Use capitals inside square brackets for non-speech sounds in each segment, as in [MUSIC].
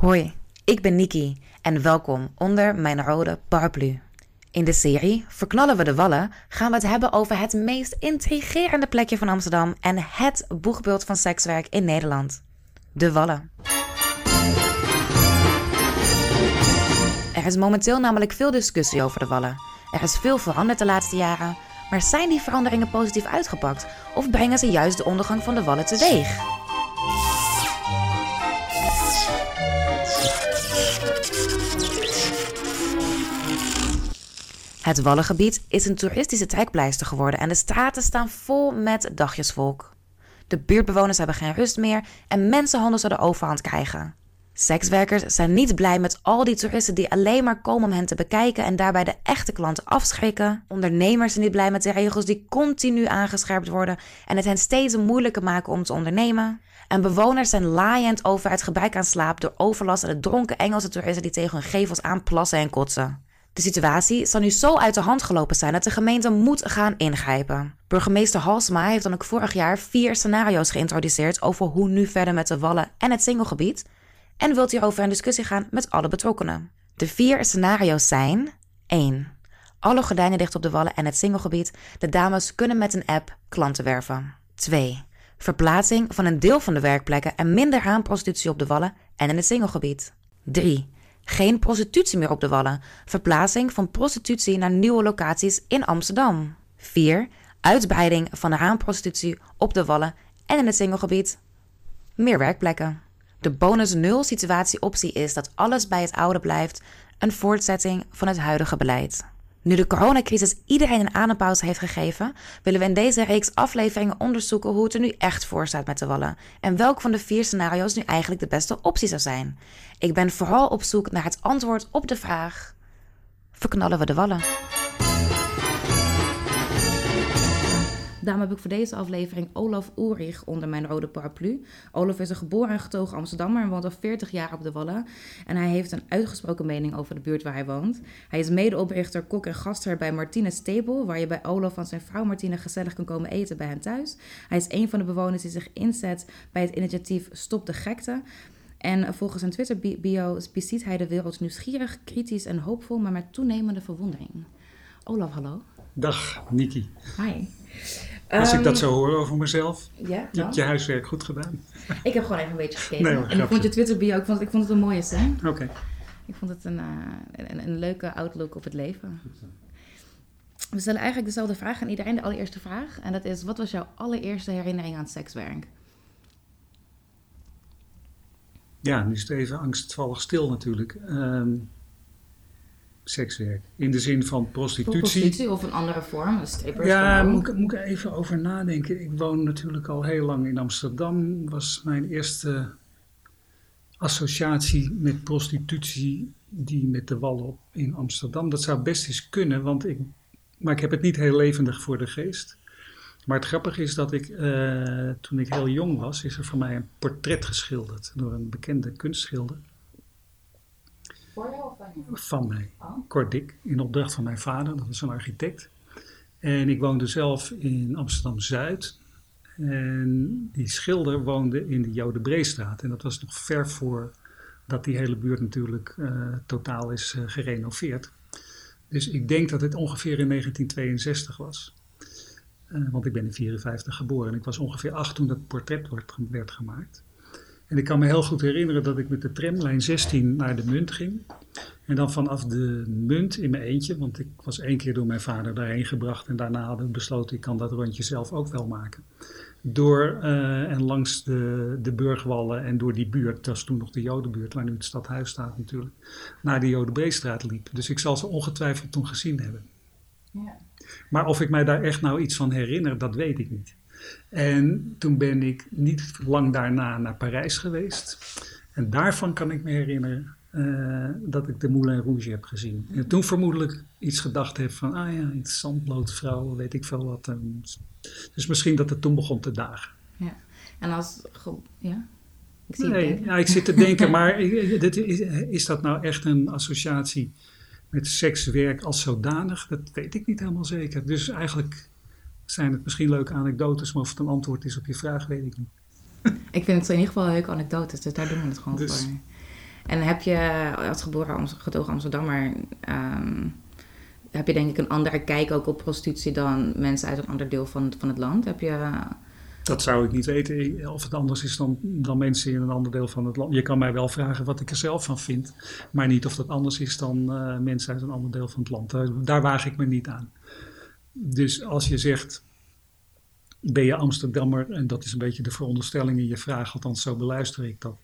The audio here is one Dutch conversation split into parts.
Hoi, ik ben Niki en welkom onder mijn rode paraplu. In de serie Verknallen we de Wallen gaan we het hebben over het meest intrigerende plekje van Amsterdam en het boegbeeld van sekswerk in Nederland: de Wallen. Er is momenteel namelijk veel discussie over de Wallen. Er is veel veranderd de laatste jaren, maar zijn die veranderingen positief uitgepakt of brengen ze juist de ondergang van de Wallen teweeg? Het Wallengebied is een toeristische trekpleister geworden en de straten staan vol met dagjesvolk. De buurtbewoners hebben geen rust meer en mensenhandel zou de overhand krijgen. Sekswerkers zijn niet blij met al die toeristen die alleen maar komen om hen te bekijken en daarbij de echte klanten afschrikken. Ondernemers zijn niet blij met de regels die continu aangescherpt worden en het hen steeds moeilijker maken om te ondernemen. En bewoners zijn laaiend over het gebrek aan slaap door overlast en de dronken Engelse toeristen die tegen hun gevels aanplassen en kotsen. De situatie zal nu zo uit de hand gelopen zijn dat de gemeente moet gaan ingrijpen. Burgemeester Halsma heeft dan ook vorig jaar vier scenario's geïntroduceerd over hoe nu verder met de wallen en het singelgebied en wilt hierover in discussie gaan met alle betrokkenen. De vier scenario's zijn 1. Alle gordijnen dicht op de wallen en het singelgebied. De dames kunnen met een app klanten werven. 2. Verplaatsing van een deel van de werkplekken en minder haanprostitutie op de wallen en in het singelgebied. 3. Geen prostitutie meer op de wallen. Verplaatsing van prostitutie naar nieuwe locaties in Amsterdam. 4. Uitbreiding van de haanprostitutie op de wallen en in het singelgebied. Meer werkplekken. De bonus nul situatie optie is dat alles bij het oude blijft, een voortzetting van het huidige beleid. Nu de coronacrisis iedereen een adempauze heeft gegeven, willen we in deze reeks afleveringen onderzoeken hoe het er nu echt voor staat met de wallen en welk van de vier scenario's nu eigenlijk de beste optie zou zijn. Ik ben vooral op zoek naar het antwoord op de vraag: verknallen we de wallen? Daarom heb ik voor deze aflevering Olaf Oerig onder mijn rode paraplu. Olaf is een geboren en getogen Amsterdammer en woont al 40 jaar op de Wallen. En hij heeft een uitgesproken mening over de buurt waar hij woont. Hij is medeoprichter, kok en gastheer bij Martine Table, waar je bij Olaf en zijn vrouw Martine gezellig kan komen eten bij hen thuis. Hij is een van de bewoners die zich inzet bij het initiatief Stop de Gekte. En volgens zijn Twitter-bio beziet hij de wereld nieuwsgierig, kritisch en hoopvol, maar met toenemende verwondering. Olaf, hallo. Dag, Niki. Hi. Als ik dat Ehm, zo hoor over mezelf, Ja, je hebt je huiswerk goed gedaan. [LAUGHS] Ik heb gewoon even een beetje gekeken. Nee, en ik vond je Twitter bio, ik vond, ik vond het een mooie scène. Oké. Ik vond het een, eh, een, een leuke outlook op het leven. We stellen eigenlijk dezelfde vraag aan iedereen, de allereerste vraag. En dat is, wat was jouw allereerste herinnering aan sekswerk? Ja, nu is het even angstvallig stil natuurlijk. Ehm, sekswerk. In de zin van prostitutie. Prostitutie of een andere vorm, een strippers. Ja, moet ik, moet ik even over nadenken. Ik woon natuurlijk al heel lang in Amsterdam. Was mijn eerste associatie met prostitutie die met de wallen op in Amsterdam. Dat zou best eens kunnen, want ik, maar ik heb het niet heel levendig voor de geest. Maar het grappige is dat ik, eh, toen ik heel jong was, is er voor mij een portret geschilderd door een bekende kunstschilder Voor jou of van mij. Kort Dik, in opdracht van mijn vader, dat was een architect. En ik woonde zelf in Amsterdam-Zuid. En die schilder woonde in de Jodenbreestraat. En dat was nog ver voor dat die hele buurt natuurlijk eh, totaal is eh, gerenoveerd. Dus ik denk dat het ongeveer in 1962 was. Eh, want ik ben in 54 geboren en ik was ongeveer acht toen dat portret werd gemaakt. En ik kan me heel goed herinneren dat ik met de tramlijn 16 naar de Munt ging. En dan vanaf de Munt in mijn eentje, want ik was één keer door mijn vader daarheen gebracht. En daarna hadden we besloten, ik kan dat rondje zelf ook wel maken. Door eh, en langs de, de burgwallen en door die buurt, dat was toen nog de Jodenbuurt, waar nu het stadhuis staat natuurlijk, naar de Jodenbreestraat liep. Dus ik zal ze ongetwijfeld toen gezien hebben. Ja. Maar of ik mij daar echt nou iets van herinner, dat weet ik niet. En toen ben ik niet lang daarna naar Parijs geweest. En daarvan kan ik me herinneren eh, dat ik de Moulin Rouge heb gezien. En toen vermoedelijk iets gedacht heb van, ah ja, iets zandbloot weet ik veel wat. Dus misschien dat het toen begon te dagen. ja. En als... Ja? Ik zie Nee, ja, ik zit te [LAUGHS] denken, maar dit is, is dat nou echt een associatie met sekswerk als zodanig? Dat weet ik niet helemaal zeker. Dus eigenlijk zijn het misschien leuke anekdotes, maar of het een antwoord is op je vraag, weet ik niet. [LAUGHS] Ik vind het in ieder geval een leuke anekdotes, dus daar doen we het gewoon Dus- voor. En heb je als geboren getogen Amsterdammer... Um, heb je denk ik een andere kijk ook op prostitutie dan mensen uit een ander deel van, van het land? Heb je... Dat zou ik niet weten of het anders is dan, dan mensen in een ander deel van het land. Je kan mij wel vragen wat ik er zelf van vind, maar niet of dat anders is dan uh, mensen uit een ander deel van het land. Daar, daar waag ik me niet aan. Dus als je zegt, ben je Amsterdammer, en dat is een beetje de veronderstelling in je vraag, althans zo beluister ik dat,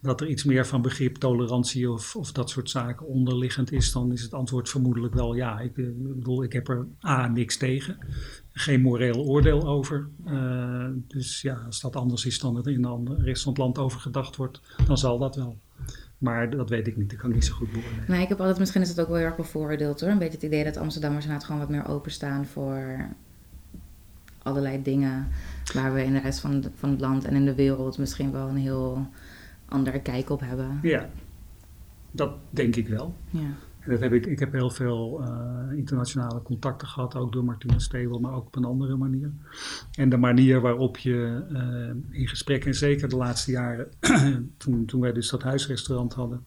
dat er iets meer van begrip, tolerantie of, of dat soort zaken onderliggend is, dan is het antwoord vermoedelijk wel ja. Ik, eh, bedoel, ik heb er A, niks tegen, geen moreel oordeel over. Uh, dus ja, als dat anders is dan er in de rest van het land over gedacht wordt, dan zal dat wel. Maar dat weet ik niet, dat kan ik niet zo goed beoordelen. Nee, ik heb altijd, misschien is het ook wel heel erg bevooroordeeld hoor. Een beetje het idee dat Amsterdammers inderdaad gewoon wat meer openstaan voor allerlei dingen. Waar we in de rest van, van het land en in de wereld misschien wel een heel andere kijk op hebben. Ja, dat denk ik wel. Ja. Dat heb ik, ik heb heel veel uh, internationale contacten gehad, ook door Martina Stebel, maar ook op een andere manier. En de manier waarop je uh, in gesprek, en zeker de laatste jaren, [CLEARS THROAT] toen, toen wij dus dat huisrestaurant hadden,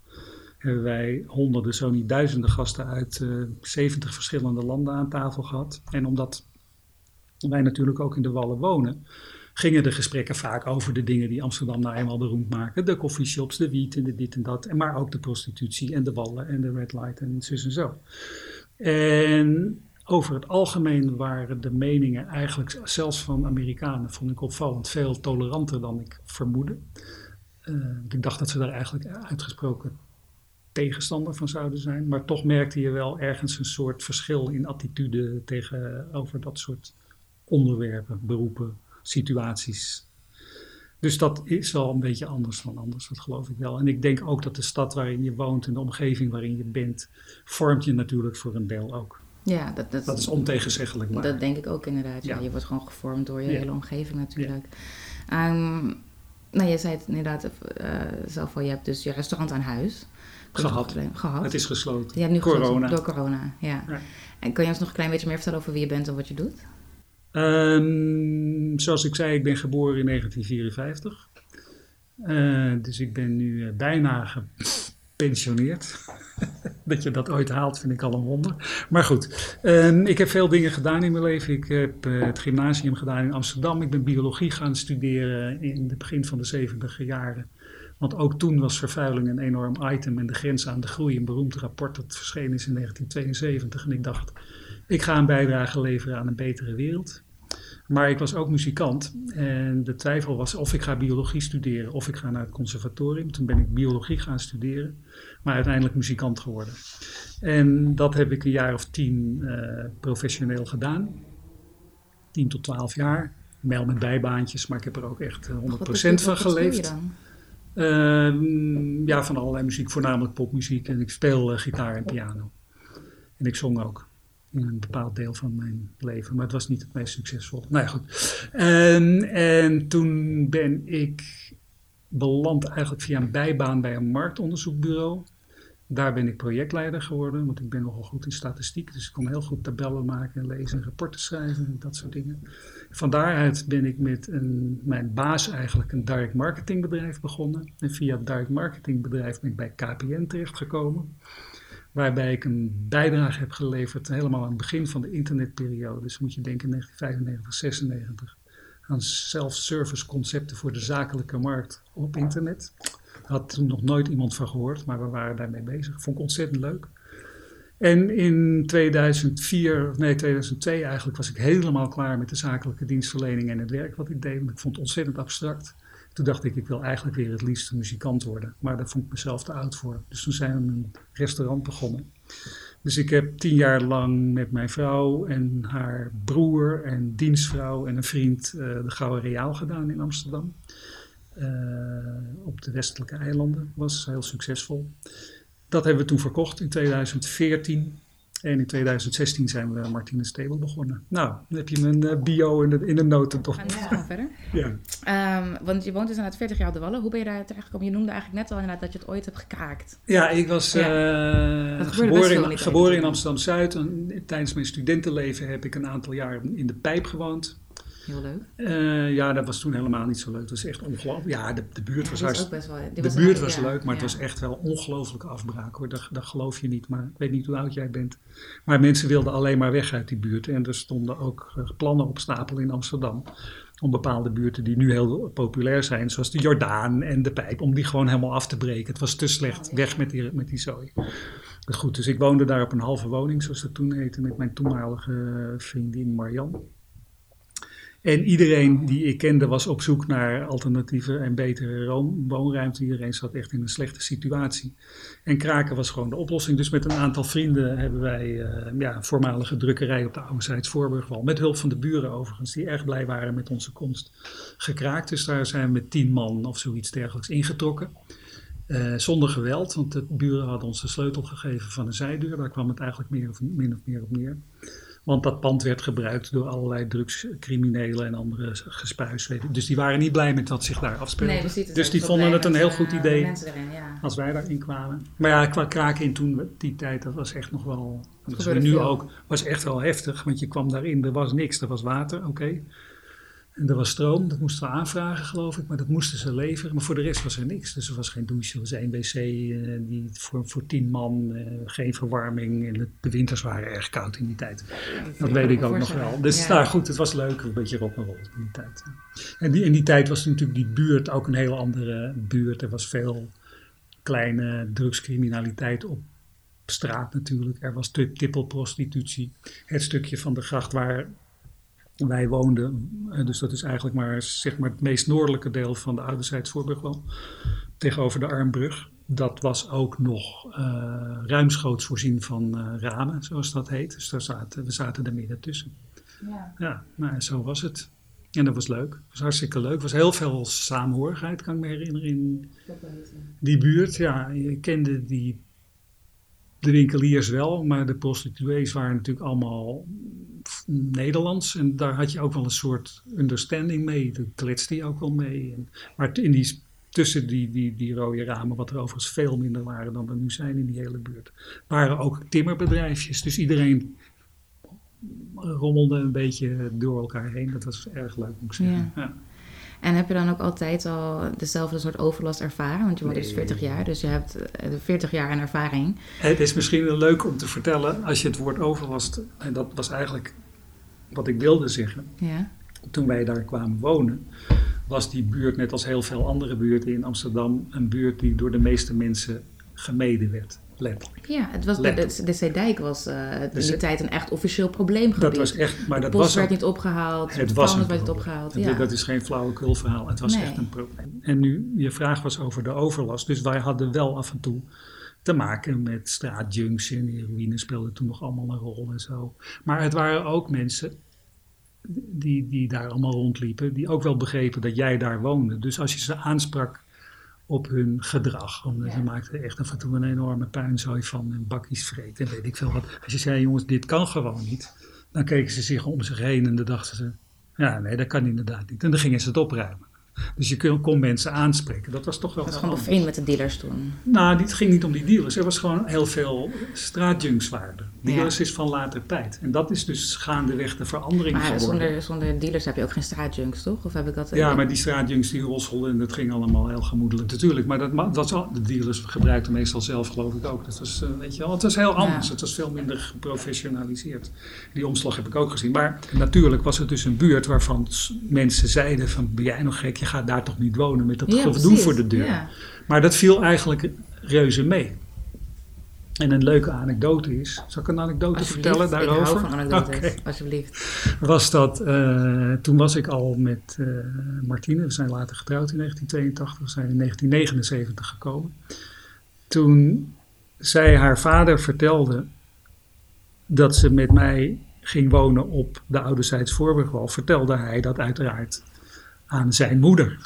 hebben wij honderden, zo niet duizenden gasten uit uh, 70 verschillende landen aan tafel gehad. En omdat wij natuurlijk ook in de Wallen wonen, gingen de gesprekken vaak over de dingen die Amsterdam nou eenmaal beroemd maken. De coffeeshops, de wiet en de dit en dat. Maar ook de prostitutie en de wallen en de red light en zus en zo. En over het algemeen waren de meningen eigenlijk, zelfs van Amerikanen, vond ik opvallend, veel toleranter dan ik vermoedde. Uh, ik dacht dat ze daar eigenlijk uitgesproken tegenstander van zouden zijn. Maar toch merkte je wel ergens een soort verschil in attitude tegenover dat soort onderwerpen, beroepen, situaties. Dus dat is wel een beetje anders dan anders, dat geloof ik wel. En ik denk ook dat de stad waarin je woont en de omgeving waarin je bent, vormt je natuurlijk voor een deel ook. Ja, dat, dat, dat is ontegenzeggelijk. Maar. Dat denk ik ook inderdaad. Ja. je wordt gewoon gevormd door je hele omgeving natuurlijk. Ja. Um, nou, je zei het inderdaad uh, zelf al, je hebt dus je restaurant aan huis. Gehad. gehad. Het is gesloten. Nu corona. door corona, ja. ja. En kan je ons nog een klein beetje meer vertellen over wie je bent en wat je doet? Um, zoals ik zei, ik ben geboren in 1954. Uh, eh, dus ik ben nu uh, bijna gepensioneerd. [LAUGHS] dat je dat ooit haalt, vind ik al een wonder. Maar goed, um, ik heb veel dingen gedaan in mijn leven. Ik heb uh, het gymnasium gedaan in Amsterdam. Ik ben biologie gaan studeren in het begin van de 70 jaren. Want ook toen was vervuiling een enorm item en de grens aan de groei. Een beroemd rapport dat verschenen is in 1972. En ik dacht, ik ga een bijdrage leveren aan een betere wereld. Maar ik was ook muzikant en de twijfel was of ik ga biologie studeren of ik ga naar het conservatorium. Toen ben ik biologie gaan studeren, maar uiteindelijk muzikant geworden. En dat heb ik een jaar of tien uh, professioneel gedaan. Tien tot twaalf jaar. Wel met bijbaantjes, maar ik heb er ook echt 100% uh, van geleefd. Uh, ja, van allerlei muziek, voornamelijk popmuziek. En ik speel uh, gitaar en piano. En ik zong ook in een bepaald deel van mijn leven. Maar het was niet het meest succesvol. Nou ja, goed. En, en toen ben ik beland eigenlijk via een bijbaan bij een marktonderzoekbureau. Daar ben ik projectleider geworden, want ik ben nogal goed in statistiek. Dus ik kon heel goed tabellen maken en lezen en rapporten schrijven en dat soort dingen. Van daaruit ben ik met een, mijn baas eigenlijk een direct marketingbedrijf begonnen. En via het direct marketingbedrijf ben ik bij KPN terechtgekomen waarbij ik een bijdrage heb geleverd helemaal aan het begin van de internetperiode. Dus moet je denken 1995, 96 aan self-service concepten voor de zakelijke markt op internet. Had toen nog nooit iemand van gehoord, maar we waren daarmee bezig. Vond ik ontzettend leuk. En in 2004, nee 2002 eigenlijk, was ik helemaal klaar met de zakelijke dienstverlening en het werk wat ik deed. Ik vond het ontzettend abstract. Toen dacht ik, ik wil eigenlijk weer het liefst muzikant worden. Maar daar vond ik mezelf te oud voor. Dus toen zijn we een restaurant begonnen. Dus ik heb tien jaar lang met mijn vrouw en haar broer en dienstvrouw en een vriend uh, de Gouden Reaal gedaan in Amsterdam. Uh, op de westelijke eilanden. Was heel succesvol. Dat hebben we toen verkocht in 2014. En in 2016 zijn we Martine Stable begonnen. Nou, dan heb je mijn uh, bio in de, in de notendop. We gaan verder? [LAUGHS] ja. Um, want je woont dus inderdaad 40 jaar op de Wallen. Hoe ben je daar terechtgekomen? Je noemde eigenlijk net al inderdaad dat je het ooit hebt gekraakt. Ja, ik was ja. Uh, geboren, in, geboren in Amsterdam-Zuid. Tijdens mijn studentenleven heb ik een aantal jaar in de Pijp gewoond. Heel leuk. Uh, ja, dat was toen helemaal niet zo leuk. Het was echt ongelooflijk. Ja, de, de buurt was hartstikke... De was buurt was leuk, maar het was echt wel ongelooflijke afbraak hoor. Dat, dat geloof je niet, maar ik weet niet hoe oud jij bent. Maar mensen wilden alleen maar weg uit die buurt. En er stonden ook eh, plannen op stapel in Amsterdam om bepaalde buurten die nu heel populair zijn, zoals de Jordaan en de Pijp, om die gewoon helemaal af te breken. Het was te slecht, weg met die, met die zooi. Goed, dus ik woonde daar op een halve woning, zoals dat toen heette, met mijn toenmalige vriendin Marian. En iedereen die ik kende was op zoek naar alternatieve en betere woonruimte. Iedereen zat echt in een slechte situatie. En kraken was gewoon de oplossing. Dus met een aantal vrienden hebben wij uh, ja, een voormalige drukkerij op de Oude Voorburgwal. Met hulp van de buren overigens, die erg blij waren met onze komst, gekraakt. Dus daar zijn we met tien man of zoiets dergelijks ingetrokken. Uh, zonder geweld, want de buren hadden ons de sleutel gegeven van een zijdeur. Daar kwam het eigenlijk meer of, min of meer op neer. Want dat pand werd gebruikt door allerlei drugscriminelen en andere gespuis. Dus die waren niet blij met wat zich daar afspeelde. Nee, dus die vonden het een heel goed uh, idee erin, ja. als wij daarin kwamen. Maar ja, qua kraken in toen, die tijd, dat was echt nog wel... Dat gebeurde nu veel. ook, was echt wel heftig. Want je kwam daarin, er was niks. Er was water, oké. En er was stroom, dat moesten we aanvragen geloof ik, maar dat moesten ze leveren. Maar voor de rest was er niks. Dus er was geen douche, er was één wc eh, die voor, voor tien man, eh, geen verwarming. En het- de winters waren erg koud in die tijd. Dat weet ik ook nog wel. Dus Ja. nou goed, het was leuk, een beetje rock'n'roll in die tijd. En die, in die tijd was natuurlijk die buurt ook een heel andere buurt. Er was veel kleine drugscriminaliteit op straat natuurlijk. Er was tip- tippelprostitutie. Het stukje van de gracht waar wij woonden, eh, dus dat is eigenlijk maar, zeg maar het meest noordelijke deel van de Ouderzijds Voorburgwal, tegenover de Armbrug. Dat was ook nog eh, ruimschoots voorzien van eh, ramen, zoals dat heet. Dus daar zaten, we zaten er midden tussen. Ja. Ja, nou, zo was het. En dat was leuk. Het was hartstikke leuk. Er was heel veel samenhorigheid, kan ik me herinneren, in die buurt. Ja, je kende die, de winkeliers wel, maar de prostituees waren natuurlijk allemaal Nederlands. En daar had je ook wel een soort understanding mee. Daar kletste je ook wel mee. En, maar in die, tussen die, die, die rode ramen, wat er overigens veel minder waren dan er nu zijn in die hele buurt, waren ook timmerbedrijfjes. Dus iedereen rommelde een beetje door elkaar heen. Dat was erg leuk, moet ik zeggen. Ja. En heb je dan ook altijd al dezelfde soort overlast ervaren? Want je woont dus Nee. 40 jaar, dus je hebt eh, 40 jaar aan ervaring. Het is misschien wel leuk om te vertellen, als je het woord overlast, en dat was eigenlijk wat ik wilde zeggen, Ja. toen wij daar kwamen wonen, was die buurt, net als heel veel andere buurten in Amsterdam, een buurt die door de meeste mensen gemeden werd. Ja, het was, de, de, Zeedijk was eh, in De die tijd een echt officieel probleemgebied. Dat was echt, maar dat Het bos was werd niet opgehaald, het was een werd niet opgehaald. Dat- Ja. Dat is geen flauwekul verhaal, het was Nee. echt een probleem. En nu, je vraag was over de overlast, dus wij hadden wel af en toe te maken met straatjunks en heroïne speelde toen nog allemaal een rol en zo. Maar het waren ook mensen die, die daar allemaal rondliepen, die ook wel begrepen dat jij daar woonde. Dus als je ze aansprak op hun gedrag, omdat Ja. ze maakten echt af en toe een enorme puinzooi van en bakjes vreet en weet ik veel wat. Als je zei, jongens, dit kan gewoon niet, dan keken ze zich om zich heen en dan dachten ze, ja, nee, dat kan inderdaad niet. En dan gingen ze het opruimen. Dus je kon, kon mensen aanspreken. Dat was toch wel was heel gewoon bevriend met de dealers toen. Nou, het ging niet om die dealers. Er was gewoon heel veel straatjunks waren er. Dealers is van later tijd. En dat is dus gaandeweg de verandering Maar geworden. zonder, zonder dealers heb je ook geen straatjunks, toch? Of heb ik dat... Ja, maar die straatjunks die rosselden en dat ging allemaal heel gemoedelijk. Natuurlijk, maar dat, dat was de dealers gebruikten meestal zelf geloof ik ook. Dat was, eh, weet je wel, het was heel anders. Ja. Het was veel minder geprofessionaliseerd. Die omslag heb ik ook gezien. Maar natuurlijk was het dus een buurt waarvan mensen zeiden van... ben jij nog gek, je gaat daar toch niet wonen met dat Ja, gedoe precies. voor de deur. Ja. Maar dat viel eigenlijk reuze mee. En een leuke anekdote is, zal ik een anekdote vertellen daarover? Ik hou van anekdotes, [LAUGHS] alsjeblieft. Was dat, eh, toen was ik al met eh, Martine, we zijn later getrouwd in 1982, we zijn in 1979 gekomen. Toen zij haar vader vertelde dat ze met mij ging wonen op de Ouderzijds Voorburgwal, vertelde hij dat uiteraard aan zijn moeder.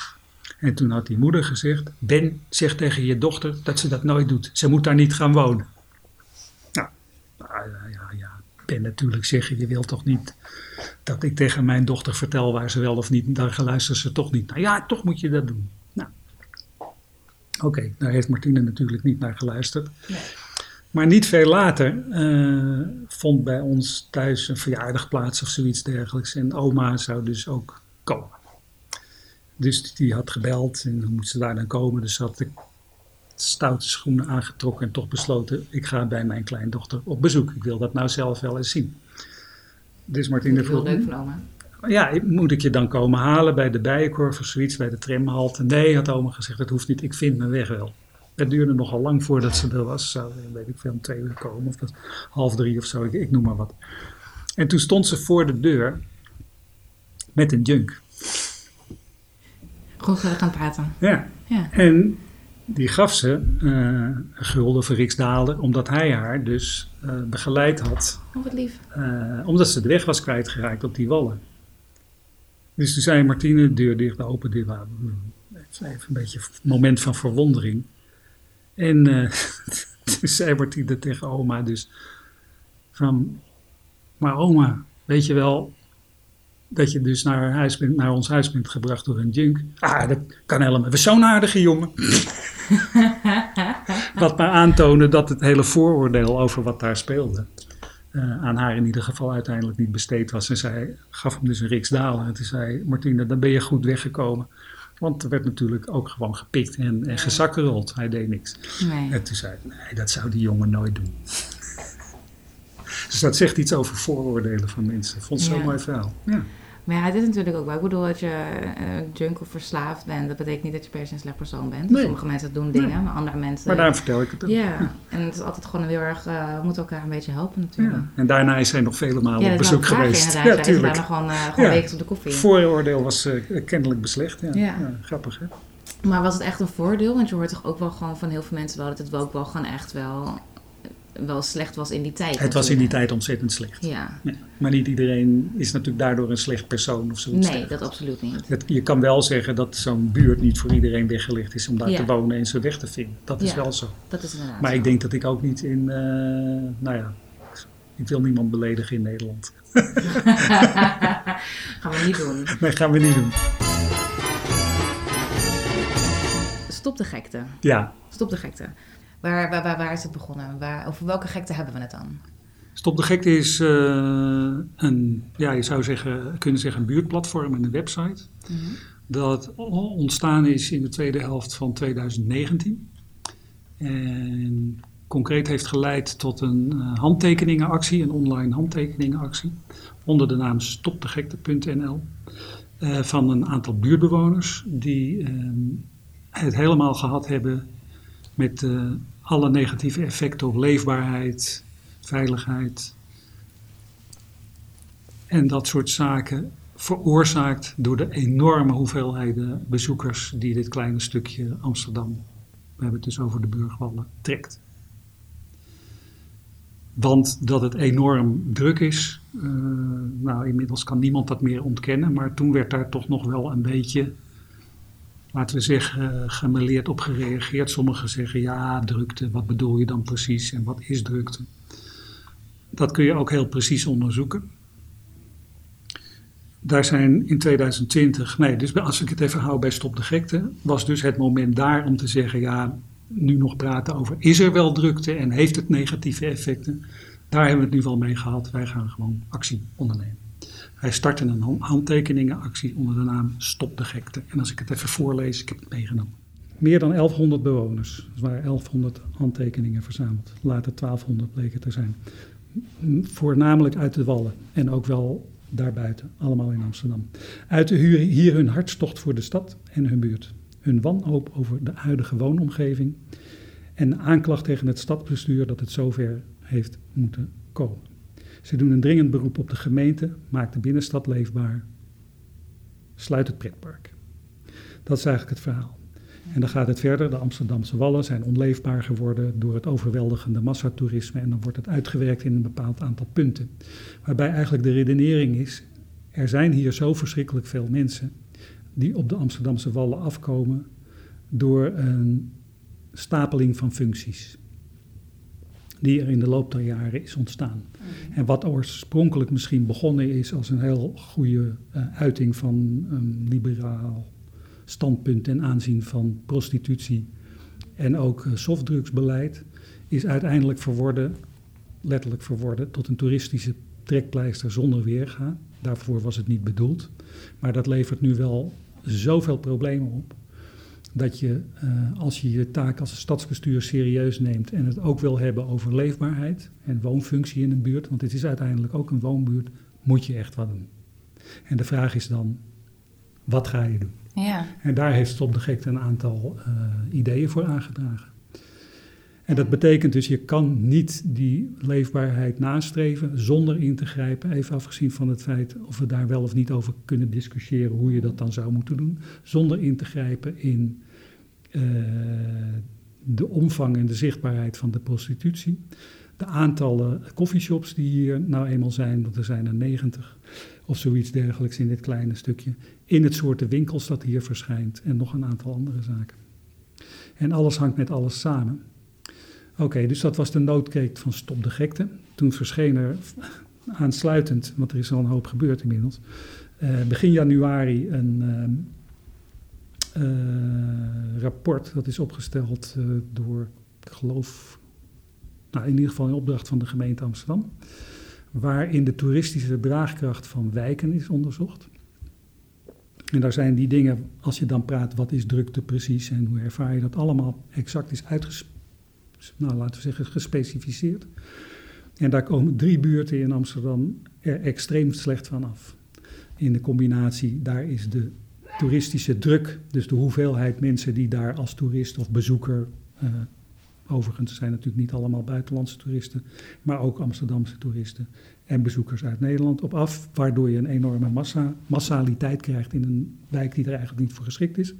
En toen had die moeder gezegd, Ben, zeg tegen je dochter dat ze dat nooit doet. Ze moet daar niet gaan wonen. Nou, ja, ja, ja. Ben natuurlijk zeggen, je wilt toch niet dat ik tegen mijn dochter vertel waar ze wel of niet, daar luistert ze toch niet. Nou ja, toch moet je dat doen. Nou, oké, daar heeft Martine natuurlijk niet naar geluisterd. Nee. Maar niet veel later eh, vond bij ons thuis een verjaardag plaats of zoiets dergelijks. En oma zou dus ook komen. Dus die had gebeld en dan moest ze daar dan komen. Dus had ik stoute schoenen aangetrokken en toch besloten: ik ga bij mijn kleindochter op bezoek. Ik wil dat nou zelf wel eens zien. Dus Martine vroeg: leuk van oma. ja, moet ik je dan komen halen bij de bijenkorf of zoiets, bij de tramhalte? Nee, had oma gezegd, dat hoeft niet, ik vind mijn weg wel. Het duurde nogal lang voordat ze er was. Zou, weet ik veel, om twee uur komen of dat, half drie of zo, ik, ik noem maar wat. En toen stond ze voor de deur met een junk. Gewoon gezellig gaan praten. Ja, Ja. en die gaf ze een gulden of een riksdaalder, omdat hij haar dus eh, begeleid had Oh, wat lief. Eh, omdat ze de weg was kwijtgeraakt op die wallen. Dus toen zei Martine, deur dicht, open deur. Even een beetje een moment van verwondering. En [LAUGHS] toen zei Martine tegen oma dus van, maar oma, weet je wel dat je dus naar, huis bent, naar ons huis bent gebracht door een junk? Ah, dat kan helemaal. We zo'n aardige jongen. [LAUGHS] wat maar aantonen dat het hele vooroordeel over wat daar speelde eh, aan haar in ieder geval uiteindelijk niet besteed was. En zij gaf hem dus een riksdalen. En toen zei Martine, dan ben je goed weggekomen. Want er werd natuurlijk ook gewoon gepikt en, en gezakkerold. Hij deed niks. Nee. En toen zei nee, dat zou die jongen nooit doen. [LAUGHS] dus dat zegt iets over vooroordelen van mensen. Ik vond het zo'n Ja. mooi verhaal. Ja. Maar ja, het is natuurlijk ook wel. Ik bedoel, dat je eh, junk of verslaafd bent, dat betekent niet dat je per se een slecht persoon bent. Nee. Sommige mensen doen dingen, Nee. maar andere mensen. Maar daarom vertel ik het ook. Ja, en het is altijd gewoon heel erg. eh, we moeten elkaar een beetje helpen, natuurlijk. Ja. En daarna is hij nog vele malen Ja, op bezoek vraag geweest. Ja, is tuurlijk. daarna gewoon, eh gewoon Ja. wekens op de koffie. Vooroordeel was eh, kennelijk beslecht. Ja. Ja. Ja, grappig hè? Maar was het echt een voordeel? Want je hoort toch ook wel gewoon van heel veel mensen wel dat het wel ook wel gewoon echt wel, wel slecht was in die tijd. Het was in die tijd ontzettend slecht. Ja. Ja, maar niet iedereen is natuurlijk daardoor een slecht persoon of zoiets. Nee, dat absoluut niet. Het- je kan wel zeggen dat zo'n buurt niet voor iedereen weggelegd is om daar Ja. te wonen en zijn weg te vinden. Dat is Ja. wel zo. Dat is inderdaad. Maar zo. ik denk dat ik ook niet in, eh, nou ja, ik wil niemand beledigen in Nederland. [LAUGHS] Gaan we niet doen. [LAUGHS] Nee, gaan we niet doen. Stop de gekte. Ja, Stop de gekte. Waar, waar, waar, waar is het begonnen? Waar, over welke gekte hebben we het dan? Stop de Gekte is eh, een, ja, je zou zeggen, kunnen zeggen een buurtplatform en een website. Dat o- ontstaan is in de tweede helft van 2019. En concreet heeft geleid tot een eh, handtekeningenactie, een online handtekeningenactie. Onder de naam stopdegekte.nl. eh, van een aantal buurtbewoners die ehm, het helemaal gehad hebben met alle negatieve effecten op leefbaarheid, veiligheid en dat soort zaken veroorzaakt door de enorme hoeveelheden bezoekers die dit kleine stukje Amsterdam, we hebben het dus over de Burgwallen, trekt. Want dat het enorm druk is, eh, nou inmiddels kan niemand dat meer ontkennen, maar toen werd daar toch nog wel een beetje, laten we zeggen, gemeleerd op gereageerd. Sommigen zeggen ja, drukte, wat bedoel je dan precies en wat is drukte? Dat kun je ook heel precies onderzoeken. Daar zijn in 2020, nee, dus als ik het even hou bij Stop de Gekte, was dus het moment daar om te zeggen, ja, nu nog praten over, is er wel drukte en heeft het negatieve effecten? Daar hebben we het nu wel mee gehad, wij gaan gewoon actie ondernemen. Wij starten een hand- handtekeningenactie onder de naam Stop de Gekte. En als ik het even voorlees, ik heb het meegenomen. Meer dan 1100 bewoners, er waren 1100 handtekeningen verzameld. Later 1200 bleken te zijn. Voornamelijk uit de Wallen en ook wel daarbuiten, allemaal in Amsterdam. Uiten hier, hier hun hartstocht voor de stad en hun buurt. Hun wanhoop over de huidige woonomgeving en aanklacht tegen het stadsbestuur dat het zover heeft moeten komen. Ze doen een dringend beroep op de gemeente, maak de binnenstad leefbaar, sluit het pretpark. Dat is eigenlijk het verhaal. En dan gaat het verder. De Amsterdamse wallen zijn onleefbaar geworden door het overweldigende massatoerisme. En dan wordt het uitgewerkt in een bepaald aantal punten. Waarbij eigenlijk de redenering is: er zijn hier zo verschrikkelijk veel mensen die op de Amsterdamse wallen afkomen door een stapeling van functies. Die er in de loop der jaren is ontstaan. En wat oorspronkelijk misschien begonnen is als een heel goede eh, uiting van een liberaal standpunt ten aanzien van prostitutie en ook softdrugsbeleid is uiteindelijk verworden, letterlijk verworden, tot een toeristische trekpleister zonder weerga. Daarvoor was het niet bedoeld. Maar dat levert nu wel zoveel problemen op. Dat je, uh, als je je taak als stadsbestuur serieus neemt en het ook wil hebben over leefbaarheid en woonfunctie in een buurt, want het is uiteindelijk ook een woonbuurt, moet je echt wat doen. En de vraag is dan, wat ga je doen? Ja. En daar heeft Stop de Gekte een aantal uh, ideeën voor aangedragen. En dat betekent dus, je kan niet die leefbaarheid nastreven zonder in te grijpen. Even afgezien van het feit of we daar wel of niet over kunnen discussiëren hoe je dat dan zou moeten doen. Zonder in te grijpen in uh, de omvang en de zichtbaarheid van de prostitutie. De aantallen coffeeshops die hier nou eenmaal zijn, want er zijn er 90 of zoiets dergelijks in dit kleine stukje. In het soorten winkels dat hier verschijnt en nog een aantal andere zaken. En alles hangt met alles samen. Oké, dus dat was de noodkreet van Stop de Gekte. Toen verscheen er aansluitend, want er is al een hoop gebeurd inmiddels, uh, begin januari een uh, uh, rapport. Dat is opgesteld door, ik geloof, nou, in ieder geval in opdracht van de gemeente Amsterdam. Waarin de toeristische draagkracht van wijken is onderzocht. En daar zijn die dingen, als je dan praat, wat is drukte precies en hoe ervaar je dat allemaal exact is uitgesproken nou, laten we zeggen, gespecificeerd. En daar komen drie buurten in Amsterdam er extreem slecht van af. In de combinatie, daar is de toeristische druk, dus de hoeveelheid mensen die daar als toerist of bezoeker, uh, overigens zijn natuurlijk niet allemaal buitenlandse toeristen, maar ook Amsterdamse toeristen en bezoekers uit Nederland op af, waardoor je een enorme massa, massaliteit krijgt in een wijk die er eigenlijk niet voor geschikt is.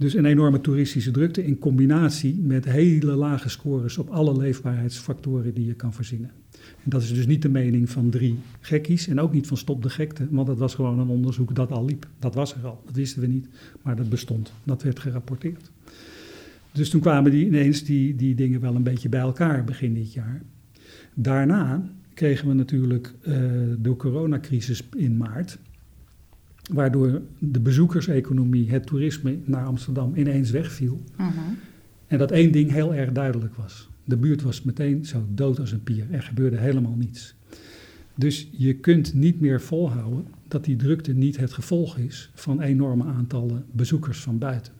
Dus een enorme toeristische drukte in combinatie met hele lage scores op alle leefbaarheidsfactoren die je kan verzinnen. En dat is dus niet de mening van drie gekkies en ook niet van Stop de Gekte, want dat was gewoon een onderzoek dat al liep. Dat was er al, dat wisten we niet, maar dat bestond. Dat werd gerapporteerd. Dus toen kwamen die, ineens die, die dingen wel een beetje bij elkaar begin dit jaar. Daarna kregen we natuurlijk uh, de coronacrisis in maart waardoor de bezoekerseconomie, het toerisme naar Amsterdam ineens wegviel. Mhm. En dat één ding heel erg duidelijk was. De buurt was meteen zo dood als een pier. Er gebeurde helemaal niets. Dus je kunt niet meer volhouden dat die drukte niet het gevolg is van enorme aantallen bezoekers van buiten.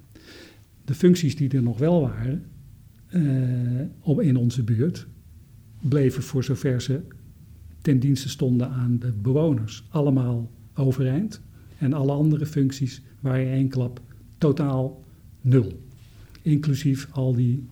De functies die er nog wel waren uh, in onze buurt, bleven voor zover ze ten dienste stonden aan de bewoners allemaal overeind. En alle andere functies waren in één klap totaal nul. Inclusief al die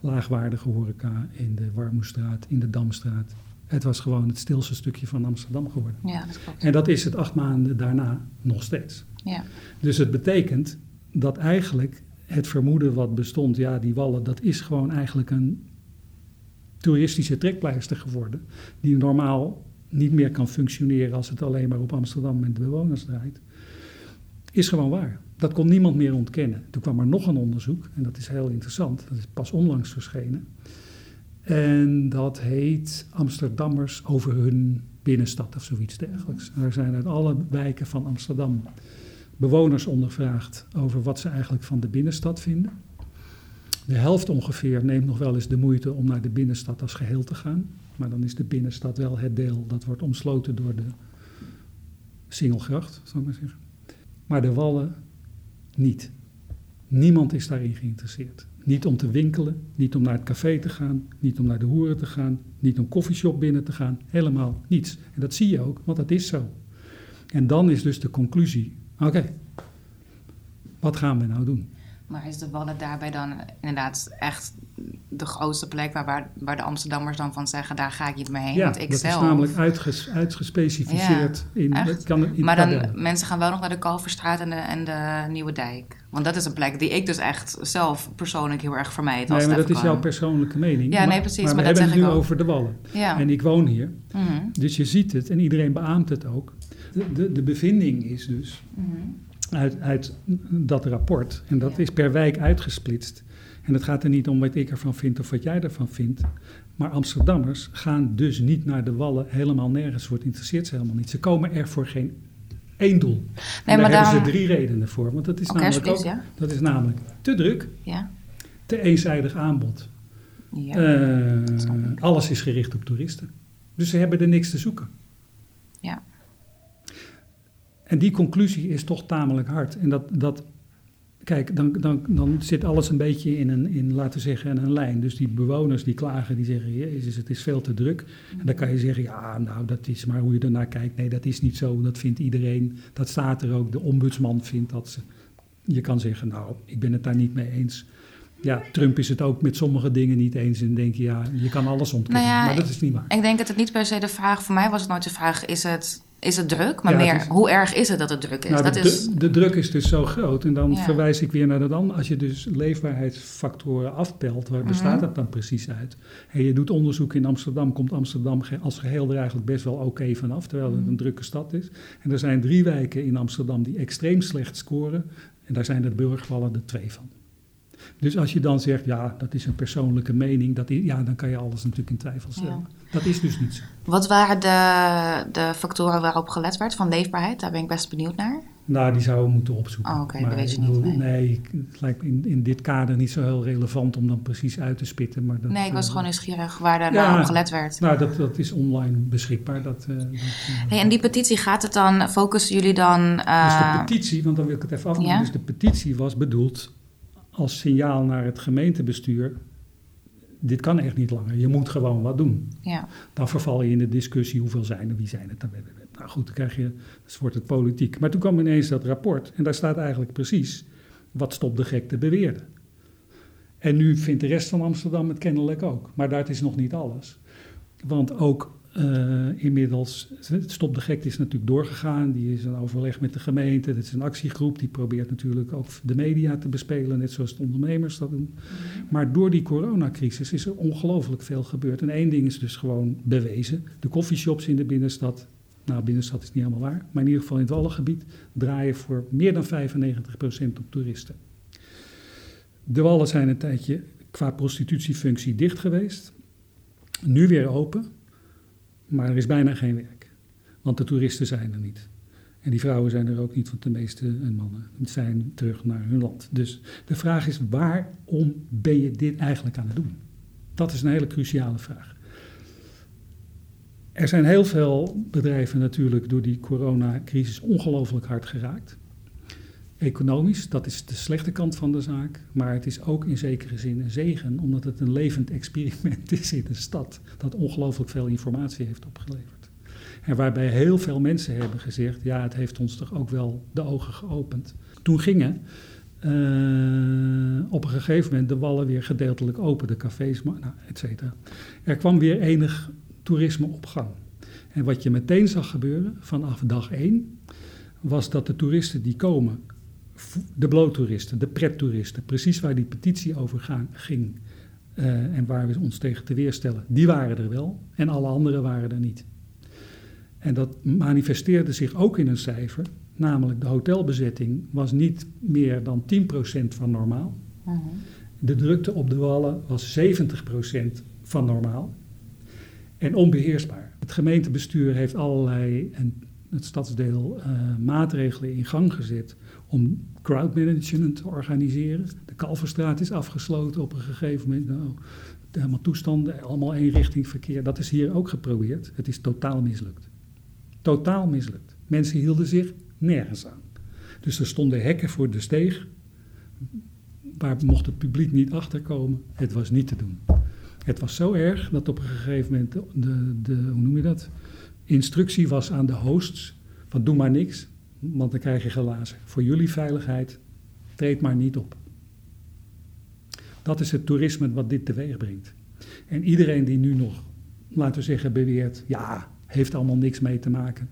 laagwaardige horeca in de Warmoestraat, in de Damstraat. Het was gewoon het stilste stukje van Amsterdam geworden. Ja, dat klopt. En dat is het acht maanden daarna nog steeds. Ja. Dus het betekent dat eigenlijk het vermoeden wat bestond, ja, die wallen, dat is gewoon eigenlijk een toeristische trekpleister geworden. Die normaal niet meer kan functioneren als het alleen maar op Amsterdam met de bewoners draait, is gewoon waar. Dat kon niemand meer ontkennen. Toen kwam er nog een onderzoek, en dat is heel interessant, dat is pas onlangs verschenen. En dat heet Amsterdammers over hun binnenstad of zoiets dergelijks. Er zijn uit alle wijken van Amsterdam bewoners ondervraagd over wat ze eigenlijk van de binnenstad vinden. De helft ongeveer neemt nog wel eens de moeite om naar de binnenstad als geheel te gaan. Maar dan is de binnenstad wel het deel dat wordt omsloten door de Singelgracht, zal ik maar zeggen. Maar de wallen niet. Niemand is daarin geïnteresseerd. Niet om te winkelen, niet om naar het café te gaan, niet om naar de hoeren te gaan, niet om koffieshop binnen te gaan, helemaal niets. En dat zie je ook, want dat is zo. En dan is dus de conclusie: oké, wat gaan we nou doen? Maar is de Wallen daarbij dan inderdaad echt de grootste plek waar, waar, waar de Amsterdammers dan van zeggen, daar ga ik niet mee heen? Ja, Want ik dat zelf... is namelijk uitges, uitgespecificeerd Ja, in, echt? kan, in maar dan, mensen gaan wel nog naar de Kalverstraat en de, en de Nieuwe Dijk. Want dat is een plek die ik dus echt zelf persoonlijk heel erg vermijd. Nee, maar dat is jouw persoonlijke mening. Ja, maar, nee, precies, Maar, maar we dat hebben het nu ook. over de wallen. Ja. En ik woon hier. Mhm, Dus je ziet het en iedereen beaamt het ook. De, de, de bevinding is dus mhm. Uit, uit dat rapport, en dat Ja. is per wijk uitgesplitst. En het gaat er niet om wat ik ervan vind of wat jij ervan vindt. Maar Amsterdammers gaan dus niet naar de wallen, helemaal nergens. Het interesseert ze helemaal niet. Ze komen er voor geen één doel. en daar maar hebben daarom- ze drie redenen voor. Want dat is, namelijk, ook, ja. dat is namelijk te druk, Ja, te eenzijdig aanbod. Ja. Eh, alles is gericht op toeristen. Dus ze hebben er niks te zoeken. Ja. En die conclusie is toch tamelijk hard. En dat, dat kijk, dan, dan, dan zit alles een beetje in een, in, laten we zeggen, in een lijn. Dus die bewoners die klagen, die zeggen, jezus, het is veel te druk. En dan kan je zeggen, ja, nou, dat is maar hoe je ernaar kijkt. Nee, dat is niet zo, dat vindt iedereen. Dat staat er ook, de ombudsman vindt dat ze... Je kan zeggen, nou, ik ben het daar niet mee eens. Ja, Trump is het ook met sommige dingen niet eens. En denk je, ja, je kan alles ontkennen. Nou ja, maar dat is niet waar. Ik denk dat het niet per se de vraag, voor mij was het nooit de vraag, is het, is het druk? Maar Ja, meer, is- hoe erg is het dat het druk is? Nou, dat de, is, de, druk is dus zo groot. En dan Ja. verwijs ik weer naar dat dan. Als je dus leefbaarheidsfactoren afpelt, waar bestaat Mhm. dat dan precies uit? En je doet onderzoek in Amsterdam, komt Amsterdam als geheel er eigenlijk best wel oké vanaf, terwijl het Mhm. een drukke stad is. En er zijn drie wijken in Amsterdam die extreem slecht scoren. En daar zijn de burgervallen er twee van. Dus als je dan zegt, ja, dat is een persoonlijke mening, dat i- ja, dan kan je alles natuurlijk in twijfel stellen. Ja. Dat is dus niet zo. Wat waren de, de factoren waarop gelet werd van leefbaarheid? Daar ben ik best benieuwd naar. Nou, die zouden we moeten opzoeken. Oh, oké, dat weet je niet, nee. nee, het lijkt in, in dit kader niet zo heel relevant om dan precies uit te spitten. Maar dat, Nee, ik was eh, gewoon nieuwsgierig waar daar Ja. nou op gelet werd. Nou, dat, dat is online beschikbaar. Dat, dat, Hey, en die petitie, gaat het dan, focussen jullie dan... dus de petitie, want dan wil ik het even afmaken. Ja? Dus de petitie was bedoeld als signaal naar het gemeentebestuur. Dit kan echt niet langer. Je moet gewoon wat doen. ja. Dan verval je in de discussie hoeveel zijn er, wie zijn het. Dan- Nou goed, dan krijg je, dan wordt het politiek. Maar toen kwam ineens dat rapport en daar staat eigenlijk precies wat Stop de Gek te beweerde. En nu vindt de rest van Amsterdam het kennelijk ook. Maar dat is nog niet alles. Want ook eh, inmiddels, Stop de Gek is natuurlijk doorgegaan. Die is een overleg met de gemeente. Dat is een actiegroep. Die probeert natuurlijk ook de media te bespelen, net zoals de ondernemers dat doen. Maar door die coronacrisis is er ongelooflijk veel gebeurd. En één ding is dus gewoon bewezen. De coffeeshops in de binnenstad, nou binnenstad is niet helemaal waar, maar in ieder geval in het Wallengebied draaien voor meer dan 95% op toeristen. De Wallen zijn een tijdje qua prostitutiefunctie dicht geweest. Nu weer open, maar er is bijna geen werk. Want de toeristen zijn er niet. En die vrouwen zijn er ook niet, want de meeste en mannen zijn terug naar hun land. Dus de vraag is, waarom ben je dit eigenlijk aan het doen? Dat is een hele cruciale vraag. Er zijn heel veel bedrijven natuurlijk door die coronacrisis ongelooflijk hard geraakt. Economisch, dat is de slechte kant van de zaak. Maar het is ook in zekere zin een zegen, omdat het een levend experiment is in een stad. Dat ongelooflijk veel informatie heeft opgeleverd. En waarbij heel veel mensen hebben gezegd: ja, het heeft ons toch ook wel de ogen geopend. Toen gingen eh, op een gegeven moment de wallen weer gedeeltelijk open, de cafés, nou, et cetera. Er kwam weer enig toerisme op gang. En wat je meteen zag gebeuren vanaf dag één, was dat de toeristen die komen, de bloottoeristen, de prettoeristen, precies waar die petitie over gaan, ging eh, en waar we ons tegen te weerstellen, die waren er wel en alle anderen waren er niet. En dat manifesteerde zich ook in een cijfer, namelijk de hotelbezetting was niet meer dan 10% van normaal. Mhm. De drukte op de wallen was 70% van normaal en onbeheersbaar. Het gemeentebestuur heeft allerlei, en het stadsdeel, eh, maatregelen in gang gezet om crowdmanagement te organiseren. De Kalverstraat is afgesloten op een gegeven moment. Nou, helemaal toestanden, allemaal eenrichting verkeer. Dat is hier ook geprobeerd. Het is totaal mislukt. Totaal mislukt. Mensen hielden zich nergens aan. Dus er stonden hekken voor de steeg. Waar mocht het publiek niet achterkomen. Het was niet te doen. Het was zo erg dat op een gegeven moment de, de hoe noem je dat? Instructie was aan de hosts van doe maar niks, want dan krijg je glazen. Voor jullie veiligheid, treed maar niet op. Dat is het toerisme wat dit teweeg brengt. En iedereen die nu nog, laten we zeggen, beweert, ja, heeft allemaal niks mee te maken.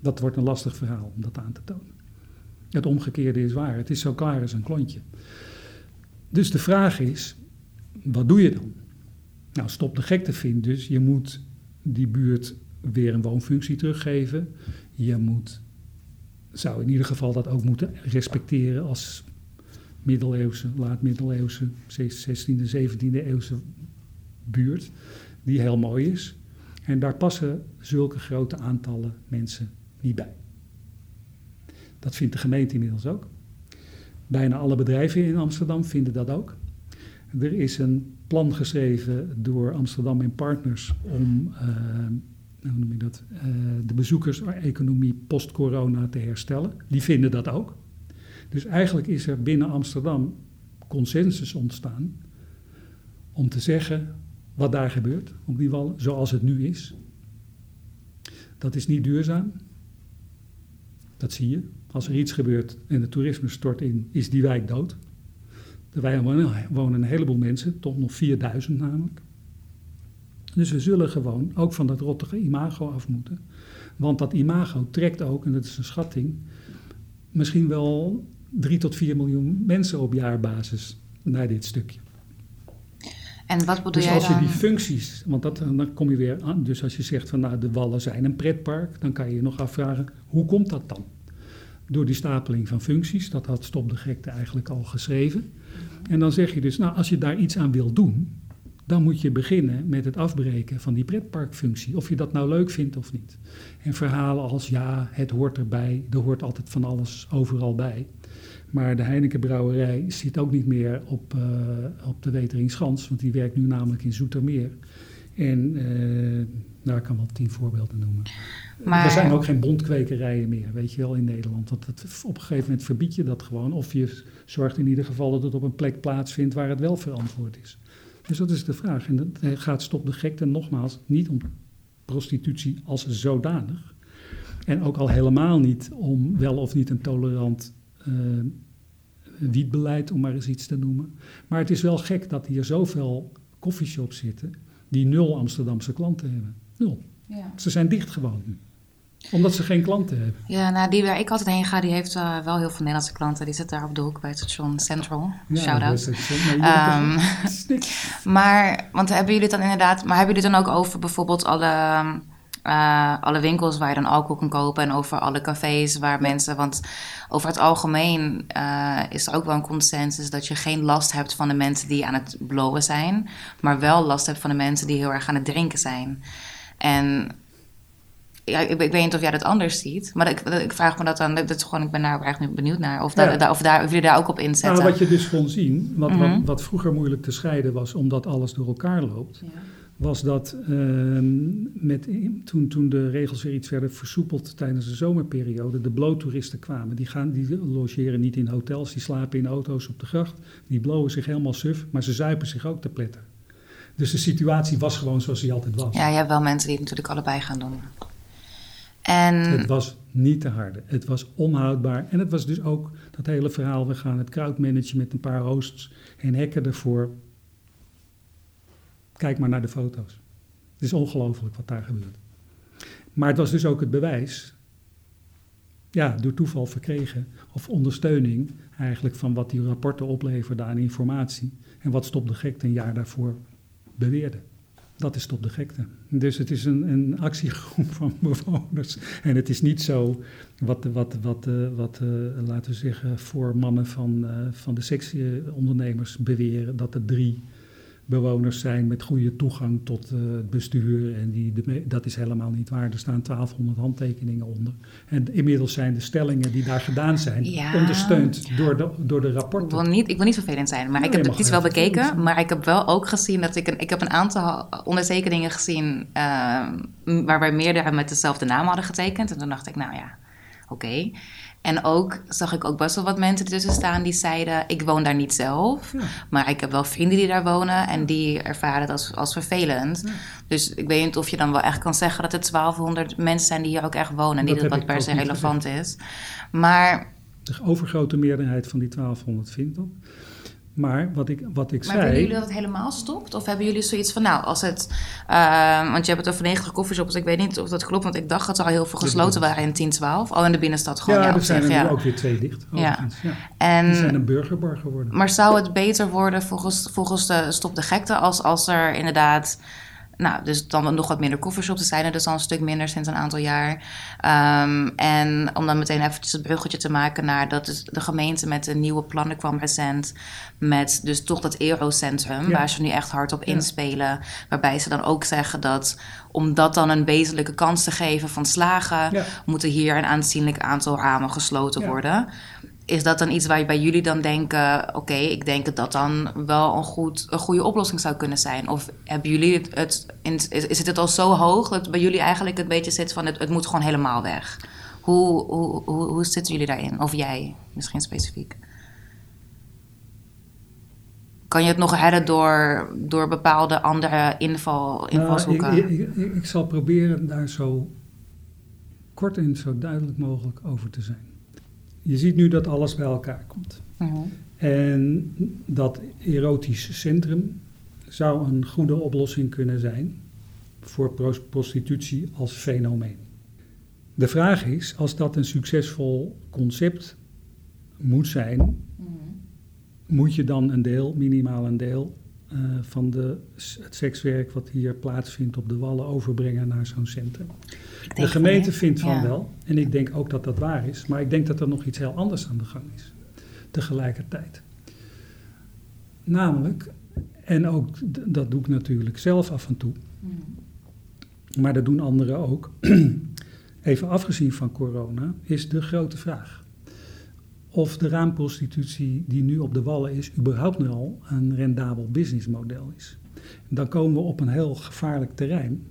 Dat wordt een lastig verhaal om dat aan te tonen. Het omgekeerde is waar. Het is zo klaar als een klontje. Dus de vraag is, wat doe je dan? Nou, stop de gekte vindt dus, je moet die buurt weer een woonfunctie teruggeven. Je moet, zou in ieder geval dat ook moeten respecteren als middeleeuwse, laat-middeleeuwse, 16e, 17e eeuwse buurt, die heel mooi is. En daar passen zulke grote aantallen mensen niet bij. Dat vindt de gemeente inmiddels ook. Bijna alle bedrijven in Amsterdam vinden dat ook. Er is een plan geschreven door Amsterdam en Partners om uh, hoe noem je dat, uh, de bezoekerseconomie post-corona te herstellen. Die vinden dat ook. Dus eigenlijk is er binnen Amsterdam consensus ontstaan om te zeggen wat daar gebeurt op die wallen, zoals het nu is. Dat is niet duurzaam. Dat zie je. Als er iets gebeurt en het toerisme stort in, is die wijk dood. Wij wonen een heleboel mensen, toch nog 4000 namelijk. Dus we zullen gewoon ook van dat rottige imago af moeten. Want dat imago trekt ook, en dat is een schatting, misschien wel 3 tot 4 miljoen mensen op jaarbasis naar dit stukje. En wat bedoel dus jij als je die functies, want dat, dan kom je weer aan. Dus als je zegt van nou de wallen zijn een pretpark, dan kan je je nog afvragen hoe komt dat dan? Door die stapeling van functies, dat had Stop de Gekte eigenlijk al geschreven. En dan zeg je dus, nou als je daar iets aan wil doen, dan moet je beginnen met het afbreken van die pretparkfunctie. Of je dat nou leuk vindt of niet. En verhalen als ja, het hoort erbij, er hoort altijd van alles overal bij. Maar de Heineken brouwerij zit ook niet meer op, uh, op de Weteringschans, want die werkt nu namelijk in Zoetermeer. En uh, nou, ik kan wel tien voorbeelden noemen. Maar... Er zijn ook geen bondkwekerijen meer, weet je wel, in Nederland. Want het, op een gegeven moment verbied je dat gewoon. Of je zorgt in ieder geval dat het op een plek plaatsvindt waar het wel verantwoord is. Dus dat is de vraag. En dat gaat stop de gekte nogmaals niet om prostitutie als zodanig. En ook al helemaal niet om wel of niet een tolerant uh, wietbeleid, om maar eens iets te noemen. Maar het is wel gek dat hier zoveel coffeeshops zitten die nul Amsterdamse klanten hebben. Nul. Ja. Ze zijn dicht gewoon omdat ze geen klanten hebben. Ja, nou, die waar ik altijd heen ga, die heeft uh, wel heel veel Nederlandse klanten. Die zit daar op de hoek bij het station Central. Ja, Shout-out. Um, [LAUGHS] maar, want hebben jullie het dan inderdaad... Maar hebben jullie het dan ook over bijvoorbeeld alle... Uh, alle winkels waar je dan alcohol kan kopen en over alle cafés waar mensen. Want over het algemeen uh, is er ook wel een consensus dat je geen last hebt van de mensen die aan het blowen zijn, maar wel last hebt van de mensen die heel erg aan het drinken zijn. En ja, ik, ik, weet niet of jij dat anders ziet, maar ik, ik vraag me dat dan. Dat is gewoon, ik ben daar eigenlijk benieuwd naar. Of, ja. da, of, daar, of jullie daar ook op inzetten. Nou, wat je dus kon zien, wat, mm -hmm. wat, wat, vroeger moeilijk te scheiden was, omdat alles door elkaar loopt. Ja was dat uh, met, toen, toen de regels weer iets werden versoepeld tijdens de zomerperiode, de bloottoeristen kwamen. Die, gaan, die logeren niet in hotels, die slapen in auto's op de gracht. Die blowen zich helemaal suf, maar ze zuipen zich ook te pletten. Dus de situatie was gewoon zoals die altijd was. Ja, je hebt wel mensen die het natuurlijk allebei gaan doen. En... Het was niet te harde. Het was onhoudbaar. En het was dus ook dat hele verhaal, we gaan het crowd met een paar hosts en hekken ervoor. Kijk maar naar de foto's. Het is ongelooflijk wat daar gebeurt. Maar het was dus ook het bewijs, ja, door toeval verkregen, of ondersteuning eigenlijk van wat die rapporten opleverden aan informatie. En wat Stop de Gekte een jaar daarvoor beweerde. Dat is Stop de Gekte. Dus het is een, een actiegroep van [LAUGHS] bewoners. En het is niet zo wat, wat, wat, uh, wat uh, laten we zeggen, voor mannen van, uh, van de sectieondernemers beweren dat er drie bewoners zijn met goede toegang tot uh, het bestuur. En die, de, dat is helemaal niet waar. Er staan 1200 handtekeningen onder. En inmiddels zijn de stellingen die daar gedaan zijn ja. ondersteund door de, door de rapporten. Ik wil niet, ik wil niet vervelend zijn, maar nee, ik heb het iets wel bekeken. Maar ik heb wel ook gezien dat ik een, ik heb een aantal ondertekeningen gezien uh, waarbij meerdere met dezelfde naam hadden getekend. En toen dacht ik, nou ja, oké. Okay. En ook zag ik ook best wel wat mensen ertussen staan die zeiden: Ik woon daar niet zelf, ja. maar ik heb wel vrienden die daar wonen en die ervaren het als, als vervelend. Ja. Dus ik weet niet of je dan wel echt kan zeggen dat het 1200 mensen zijn die hier ook echt wonen en niet dat wat per se relevant gezegd. is. Maar. De overgrote meerderheid van die 1200 vindt dat. Maar wat ik, wat ik maar zei... willen jullie dat het helemaal stopt? Of hebben jullie zoiets van, nou, als het... Uh, want je hebt het over 90 koffieshops. Ik weet niet of dat klopt, want ik dacht dat er al heel veel gesloten waren in 10, 12. Oh, in de binnenstad gewoon. Ja, ja er zijn zich, er ja. ook weer twee dicht. Ja. ja. En, Die zijn een burgerbar geworden. Maar zou het beter worden volgens, volgens de Stop de Gekte... als, als er inderdaad... Nou, dus dan nog wat minder coffeeshops. Er zijn er dus al een stuk minder sinds een aantal jaar. Um, en om dan meteen eventjes het bruggetje te maken naar dat dus de gemeente met de nieuwe plannen kwam recent. Met dus toch dat eurocentrum, ja. waar ze nu echt hard op inspelen. Waarbij ze dan ook zeggen dat om dat dan een wezenlijke kans te geven van slagen, ja. moeten hier een aanzienlijk aantal ramen gesloten worden. Is dat dan iets waar je bij jullie dan denken: oké, ik denk dat dat dan wel een, goed, een goede oplossing zou kunnen zijn? Of hebben jullie het, het is, is het al zo hoog dat bij jullie eigenlijk het beetje zit van het, het moet gewoon helemaal weg? Hoe, hoe, hoe, hoe zitten jullie daarin? Of jij misschien specifiek? Kan je het nog redden door, door bepaalde andere inval, Nou, invalshoeken? ik, ik, ik, ik zal proberen daar zo kort en zo duidelijk mogelijk over te zijn. Je ziet nu dat alles bij elkaar komt. En dat erotisch centrum zou een goede oplossing kunnen zijn voor pros- prostitutie als fenomeen. De vraag is, als dat een succesvol concept moet zijn, Mhm. moet je dan een deel, minimaal een deel, eh, van de, het sekswerk wat hier plaatsvindt op de wallen overbrengen naar zo'n centrum. De gemeente van vindt van Ja. wel, en ik denk ook dat dat waar is, maar ik denk dat er nog iets heel anders aan de gang is tegelijkertijd. Namelijk, en ook dat doe ik natuurlijk zelf af en toe, Mhm. maar dat doen anderen ook. [CLEARS THROAT] Even afgezien van corona, is de grote vraag. Of de raamprostitutie die nu op de wallen is, überhaupt nu al een rendabel businessmodel is. Dan komen we op een heel gevaarlijk terrein,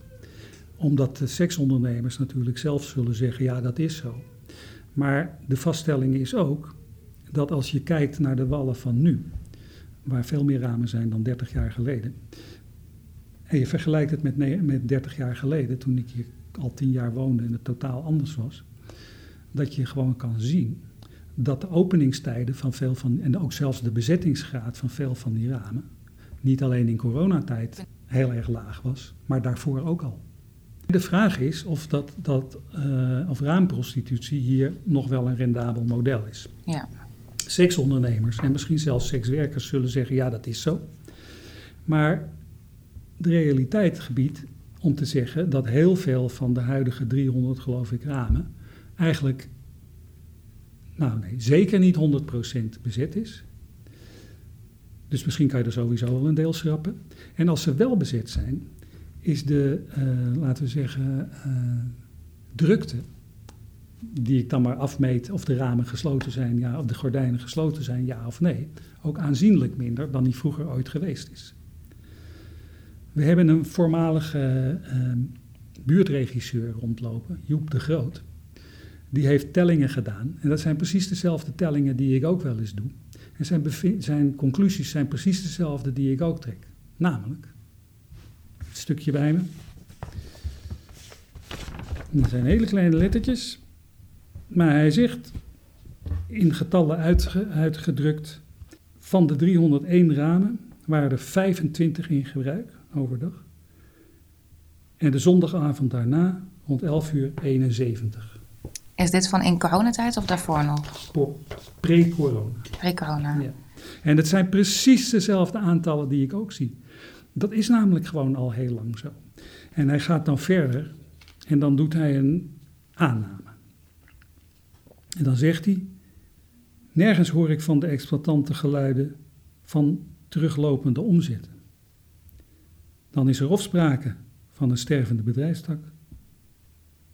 omdat de seksondernemers natuurlijk zelf zullen zeggen: ja, dat is zo. Maar de vaststelling is ook dat als je kijkt naar de wallen van nu, waar veel meer ramen zijn dan 30 jaar geleden, en je vergelijkt het met, met 30 jaar geleden, toen ik hier al 10 jaar woonde en het totaal anders was, dat je gewoon kan zien dat de openingstijden van veel van, en ook zelfs de bezettingsgraad van veel van die ramen, niet alleen in coronatijd heel erg laag was, maar daarvoor ook al. De vraag is of, dat, dat, eh, of raamprostitutie hier nog wel een rendabel model is. Ja. Seksondernemers en misschien zelfs sekswerkers zullen zeggen: ja, dat is zo. Maar de realiteit gebiedt om te zeggen dat heel veel van de huidige 300, geloof ik, ramen eigenlijk, nou nee, zeker niet 100% bezet is. Dus misschien kan je er sowieso wel een deel schrappen. En als ze wel bezet zijn, is de, eh, laten we zeggen, eh, drukte die ik dan maar afmeet of de ramen gesloten zijn, ja, of de gordijnen gesloten zijn, ja of nee, ook aanzienlijk minder dan die vroeger ooit geweest is. We hebben een voormalige eh, buurtregisseur rondlopen, Joep de Groot. Die heeft tellingen gedaan. En dat zijn precies dezelfde tellingen die ik ook wel eens doe. En zijn, zijn conclusies zijn precies dezelfde die ik ook trek. Namelijk, een stukje bij me. Dat zijn hele kleine lettertjes. Maar hij zegt, in getallen uitge- uitgedrukt, van de 301 ramen waren er 25 in gebruik overdag. En de zondagavond daarna, rond 11 uur, 71. Is dit van in coronatijd of daarvoor nog? Pre-corona. Pre-corona. Ja. En het zijn precies dezelfde aantallen die ik ook zie. Dat is namelijk gewoon al heel lang zo. En hij gaat dan verder en dan doet hij een aanname. En dan zegt hij: Nergens hoor ik van de exploitanten geluiden van teruglopende omzetten. Dan is er of sprake van een stervende bedrijfstak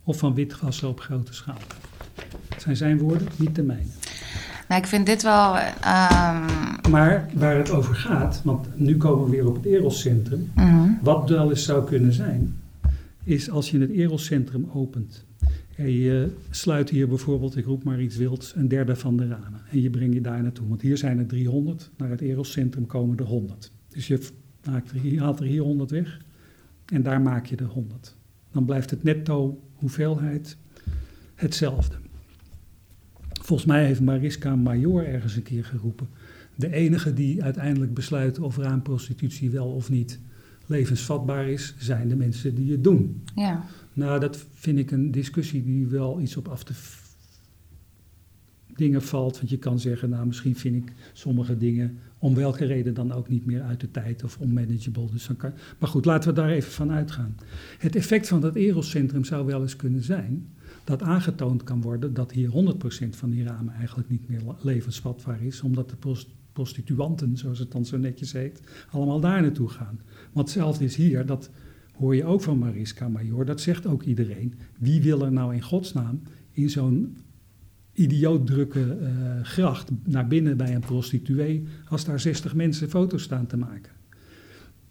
of van witwassen op grote schaal. Het zijn zijn woorden, niet de mijne. Nou, ik vind dit wel. ehm, Maar waar het over gaat, want nu komen we weer op het Eroscentrum. mhm. Wat wel eens zou kunnen zijn, is als je het Eroscentrum opent. En je sluit hier bijvoorbeeld, ik roep maar iets wilds, een derde van de ramen. En je brengt je daar naartoe. Want hier zijn er 300, naar het Eroscentrum komen er 100. Dus je maakt er, hier- haalt er hier 100 weg en daar maak je er 100. Dan blijft het netto hoeveelheid hetzelfde. Volgens mij heeft Mariska Major ergens een keer geroepen. De enige die uiteindelijk besluiten of raamprostitutie wel of niet levensvatbaar is, zijn de mensen die het doen. Ja. Nou, dat vind ik een discussie die wel iets op af te dingen valt. Want je kan zeggen, nou, misschien vind ik sommige dingen om welke reden dan ook niet meer uit de tijd of onmanageable. Dus dan kan, maar goed, laten we daar even van uitgaan. Het effect van dat Eroscentrum zou wel eens kunnen zijn dat aangetoond kan worden dat hier 100% van die ramen eigenlijk niet meer levensvatbaar is, omdat de prost- prostituanten, zoals het dan zo netjes heet, allemaal daar naartoe gaan. Want hetzelfde is hier, dat hoor je ook van Mariska Major, dat zegt ook iedereen. Wie wil er nou in godsnaam in zo'n idioot drukke eh, gracht naar binnen bij een prostituee als daar 60 mensen foto's staan te maken.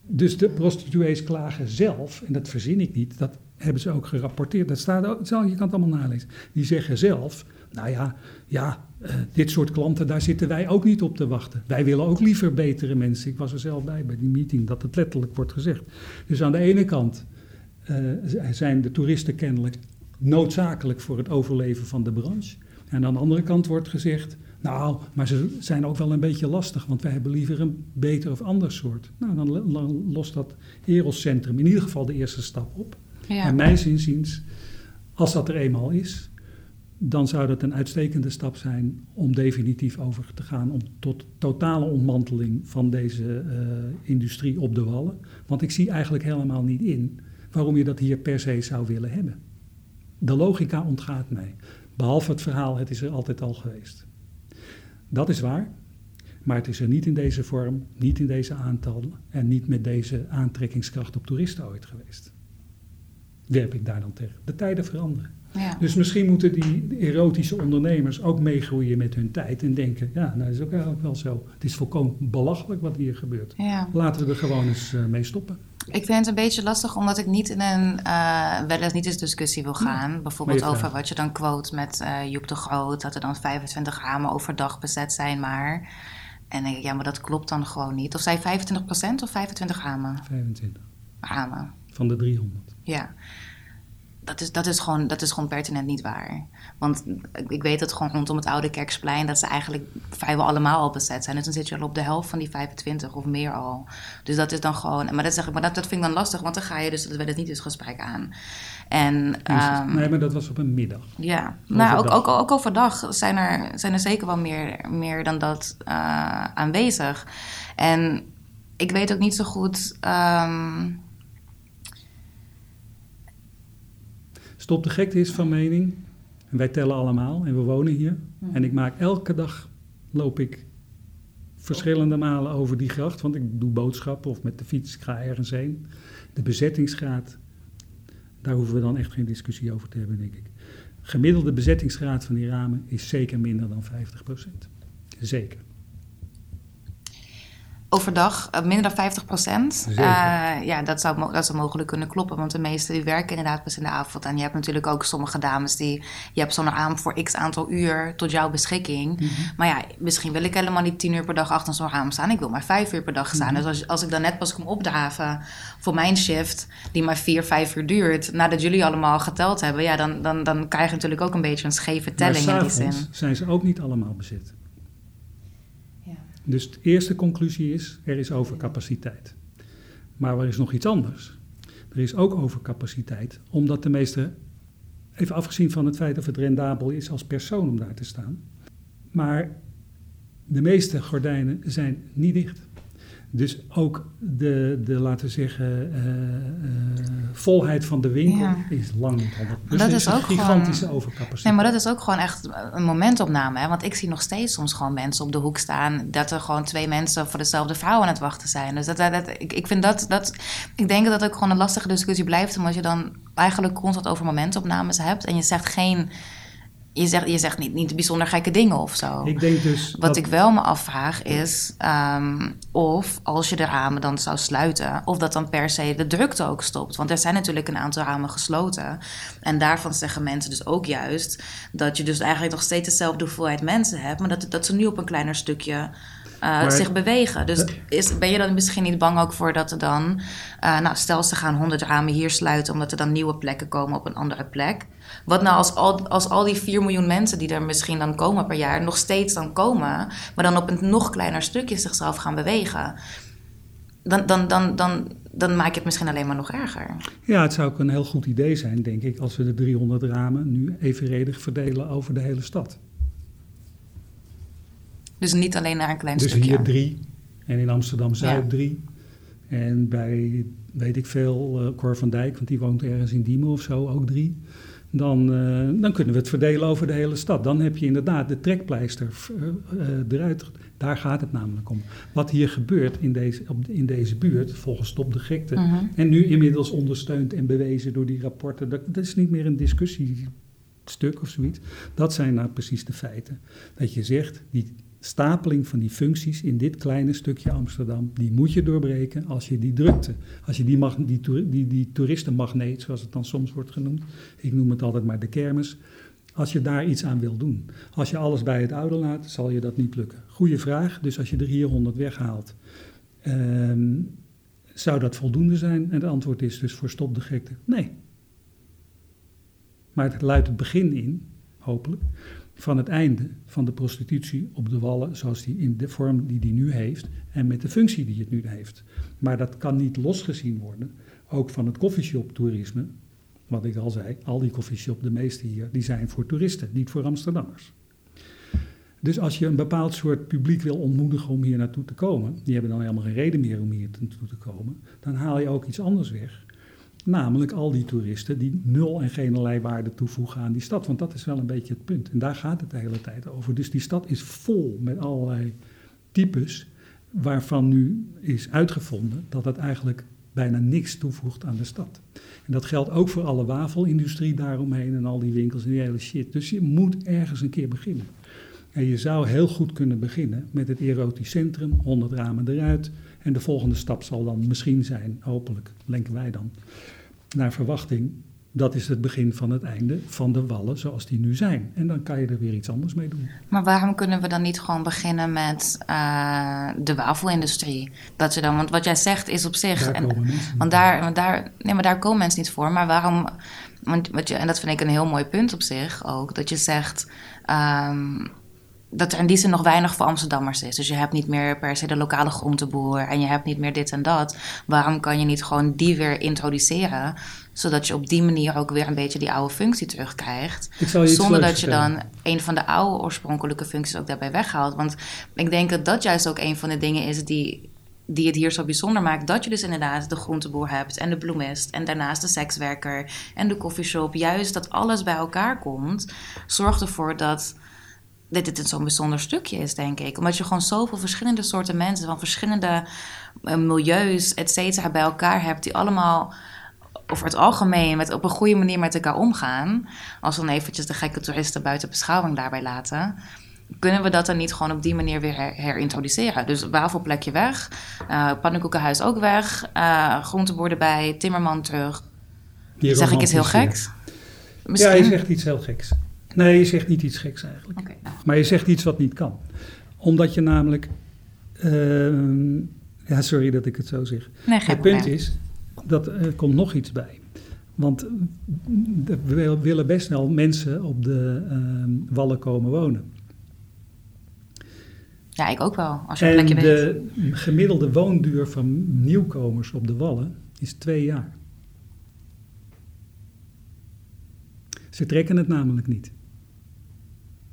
Dus de prostituees klagen zelf, en dat verzin ik niet, dat hebben ze ook gerapporteerd. Dat staat ook, je kan het allemaal nalezen. Die zeggen zelf, nou ja, ja uh, dit soort klanten, daar zitten wij ook niet op te wachten. Wij willen ook liever betere mensen. Ik was er zelf bij, bij die meeting, dat het letterlijk wordt gezegd. Dus aan de ene kant uh, zijn de toeristen kennelijk noodzakelijk voor het overleven van de branche. En aan de andere kant wordt gezegd, nou, maar ze zijn ook wel een beetje lastig, want wij hebben liever een beter of ander soort. Nou, dan lost dat Eros Centrum in ieder geval de eerste stap op. Ja. En mijn inziens, als dat er eenmaal is, dan zou dat een uitstekende stap zijn om definitief over te gaan om tot totale ontmanteling van deze uh, industrie op de wallen. Want ik zie eigenlijk helemaal niet in waarom je dat hier per se zou willen hebben. De logica ontgaat mij. Behalve het verhaal, het is er altijd al geweest. Dat is waar, maar het is er niet in deze vorm, niet in deze aantallen en niet met deze aantrekkingskracht op toeristen ooit geweest. Werp ik daar dan tegen. De tijden veranderen. Ja. Dus misschien moeten die erotische ondernemers ook meegroeien met hun tijd en denken, ja, nou dat is ook eigenlijk wel zo. Het is volkomen belachelijk wat hier gebeurt. Ja. Laten we er gewoon eens uh, mee stoppen. Ik vind het een beetje lastig omdat ik niet in een uh, wel eens niet eens discussie wil gaan. Bijvoorbeeld over wat je dan quote met uh, Joep de Groot, dat er dan 25 ramen overdag bezet zijn maar. En denk ik, ja, maar dat klopt dan gewoon niet. Of zij 25% of 25 ramen? 25. Ramen. Van de 300. Ja dat is, dat, is gewoon, dat is gewoon pertinent niet waar. Want ik weet het gewoon rondom het Oude Kerksplein... dat ze eigenlijk vrijwel allemaal al bezet zijn. Dus dan zit je al op de helft van die 25 of meer al. Dus dat is dan gewoon... Maar dat, zeg ik, maar dat, dat vind ik dan lastig, want dan ga je dus... dat werd het niet eens gesprek aan. En, um, nee, maar dat was op een middag. Ja, nou, ook, ook, ook overdag zijn er, zijn er zeker wel meer, meer dan dat uh, aanwezig. En ik weet ook niet zo goed... Um, Stop de gekte is van mening. En wij tellen allemaal en we wonen hier. Mhm. En ik maak elke dag, loop ik verschillende malen over die gracht. Want ik doe boodschappen of met de fiets, ik ga ergens heen. De bezettingsgraad, daar hoeven we dan echt geen discussie over te hebben, denk ik. Gemiddelde bezettingsgraad van die ramen is zeker minder dan 50%. Zeker overdag uh, minder dan 50 procent. Uh, ja, dat zou, dat zou mogelijk kunnen kloppen. Want de meesten die werken inderdaad pas in de avond. En je hebt natuurlijk ook sommige dames die... Je hebt zo'n raam voor x aantal uur tot jouw beschikking. Mhm. Maar ja, misschien wil ik helemaal niet 10 uur per dag achter zo'n raam staan. Ik wil maar 5 uur per dag staan. Mhm. Dus als, als ik dan net pas kom opdraven voor mijn shift... die maar 4, 5 uur duurt... nadat jullie allemaal geteld hebben... ja, dan, dan, dan krijg je natuurlijk ook een beetje een scheve telling in die zin. zijn ze ook niet allemaal bezet. Dus de eerste conclusie is, er is overcapaciteit. Maar er is nog iets anders. Er is ook overcapaciteit, omdat de meeste, even afgezien van het feit of het rendabel is als persoon om daar te staan, maar de meeste gordijnen zijn niet dicht. Dus ook de, de laten we zeggen, uh, uh, volheid van de winkel is lang niet honderd. Dus dat is, is ook gigantische gewoon, overcapaciteit. Nee, maar dat is ook gewoon echt een momentopname. Hè? Want ik zie nog steeds soms gewoon mensen op de hoek staan... dat er gewoon twee mensen voor dezelfde vrouw aan het wachten zijn. Dus dat, dat, ik, ik vind dat, dat... Ik denk dat het ook gewoon een lastige discussie blijft... omdat je dan eigenlijk constant over momentopnames hebt... en je zegt geen je zegt, je zegt niet, niet bijzonder gekke dingen of zo. Ik denk dus. Wat ik wel me afvraag is um, of als je de ramen dan zou sluiten, of dat dan per se de drukte ook stopt. Want er zijn natuurlijk een aantal ramen gesloten. En daarvan zeggen mensen dus ook juist dat je dus eigenlijk nog steeds dezelfde hoeveelheid mensen hebt, maar dat, dat ze nu op een kleiner stukje uh, zich bewegen. Dus is, ben je dan misschien niet bang ook voor dat er dan, uh, nou stel ze gaan 100 ramen hier sluiten omdat er dan nieuwe plekken komen op een andere plek. Wat nou als al, als al die 4 miljoen mensen die er misschien dan komen per jaar nog steeds dan komen, maar dan op een nog kleiner stukje zichzelf gaan bewegen? Dan, dan, dan, dan, dan maak je het misschien alleen maar nog erger. Ja, het zou ook een heel goed idee zijn, denk ik, als we de 300 ramen nu evenredig verdelen over de hele stad. Dus niet alleen naar een klein dus stukje? Dus hier drie en in Amsterdam-Zuid drie. En bij, weet ik veel, uh, Cor van Dijk, want die woont ergens in Diemen of zo, ook drie dan, uh, dan kunnen we het verdelen over de hele stad. Dan heb je inderdaad de trekpleister uh, eruit. Daar gaat het namelijk om. Wat hier gebeurt in deze, op, in deze buurt, volgens Stop de Gekte... Uh-huh. en nu inmiddels ondersteund en bewezen door die rapporten... Dat, dat, is niet meer een discussie stuk of zoiets. Dat zijn nou precies de feiten. Dat je zegt, die stapeling van die functies in dit kleine stukje Amsterdam, die moet je doorbreken als je die drukte, als je die, mag, die, die, toeristenmagneet, zoals het dan soms wordt genoemd, ik noem het altijd maar de kermis, als je daar iets aan wil doen. Als je alles bij het oude laat, zal je dat niet lukken. Goeie vraag, dus als je er hier 100 weghaalt, ehm, zou dat voldoende zijn? En het antwoord is dus voor stop de gekte, nee. Maar het luidt het begin in, hopelijk, van het einde van de prostitutie op de wallen zoals die in de vorm die die nu heeft en met de functie die het nu heeft. Maar dat kan niet losgezien worden, ook van het coffeeshop toerisme. Wat ik al zei, al die coffeeshop, de meeste hier, die zijn voor toeristen, niet voor Amsterdammers. Dus als je een bepaald soort publiek wil ontmoedigen om hier naartoe te komen, die hebben dan helemaal geen reden meer om hier naartoe te komen, dan haal je ook iets anders weg. Namelijk al die toeristen die nul en geen waarde toevoegen aan die stad. Want dat is wel een beetje het punt. En daar gaat het de hele tijd over. Dus die stad is vol met allerlei types waarvan nu is uitgevonden dat het eigenlijk bijna niks toevoegt aan de stad. En dat geldt ook voor alle wafelindustrie daaromheen en al die winkels en die hele shit. Dus je moet ergens een keer beginnen. En je zou heel goed kunnen beginnen met het erotisch centrum, 100 ramen eruit. En de volgende stap zal dan misschien zijn, hopelijk, denken wij dan, naar verwachting, dat is het begin van het einde van de wallen zoals die nu zijn. En dan kan je er weer iets anders mee doen. Maar waarom kunnen we dan niet gewoon beginnen met uh, de wafelindustrie? Dat je dan, want wat jij zegt is op zich. Daar en, komen mensen want daar, want daar, nee, maar daar komen mensen niet voor. Maar waarom? Want wat je, en dat vind ik een heel mooi punt op zich ook. Dat je zegt. Um, dat er in die zin nog weinig voor Amsterdammers is. Dus je hebt niet meer per se de lokale groenteboer en je hebt niet meer dit en dat. Waarom kan je niet gewoon die weer introduceren, zodat je op die manier ook weer een beetje die oude functie terugkrijgt? Zonder dat je dan een van de oude oorspronkelijke functies ook daarbij weghaalt. Want ik denk dat dat juist ook een van de dingen is die die het hier zo bijzonder maakt. Dat je dus inderdaad de groenteboer hebt en de bloemist en daarnaast de sekswerker en de koffieshop. Juist dat alles bij elkaar komt, zorgt ervoor dat dit het zo'n bijzonder stukje is, denk ik. Omdat je gewoon zoveel verschillende soorten mensen van verschillende uh, milieus, et cetera, bij elkaar hebt, die allemaal over het algemeen met, op een goede manier met elkaar omgaan. Als we dan eventjes de gekke toeristen buiten beschouwing daarbij laten. Kunnen we dat dan niet gewoon op die manier weer her herintroduceren? Dus wafelplekje weg, uh, pannenkoekenhuis ook weg, uh, groenteboer erbij, timmerman terug. zeg ik iets heel geks? Misschien? Ja, je zegt iets heel geks. Nee, je zegt niet iets geks eigenlijk. Okay. Maar je zegt iets wat niet kan. Omdat je namelijk. Uh, ja, sorry dat ik het zo zeg. Nee, het punt is dat er komt nog iets bij. Want we willen best wel mensen op de uh, wallen komen wonen. Ja, ik ook wel, als je een plekje de gemiddelde woonduur van nieuwkomers op de wallen is twee jaar. Ze trekken het namelijk niet.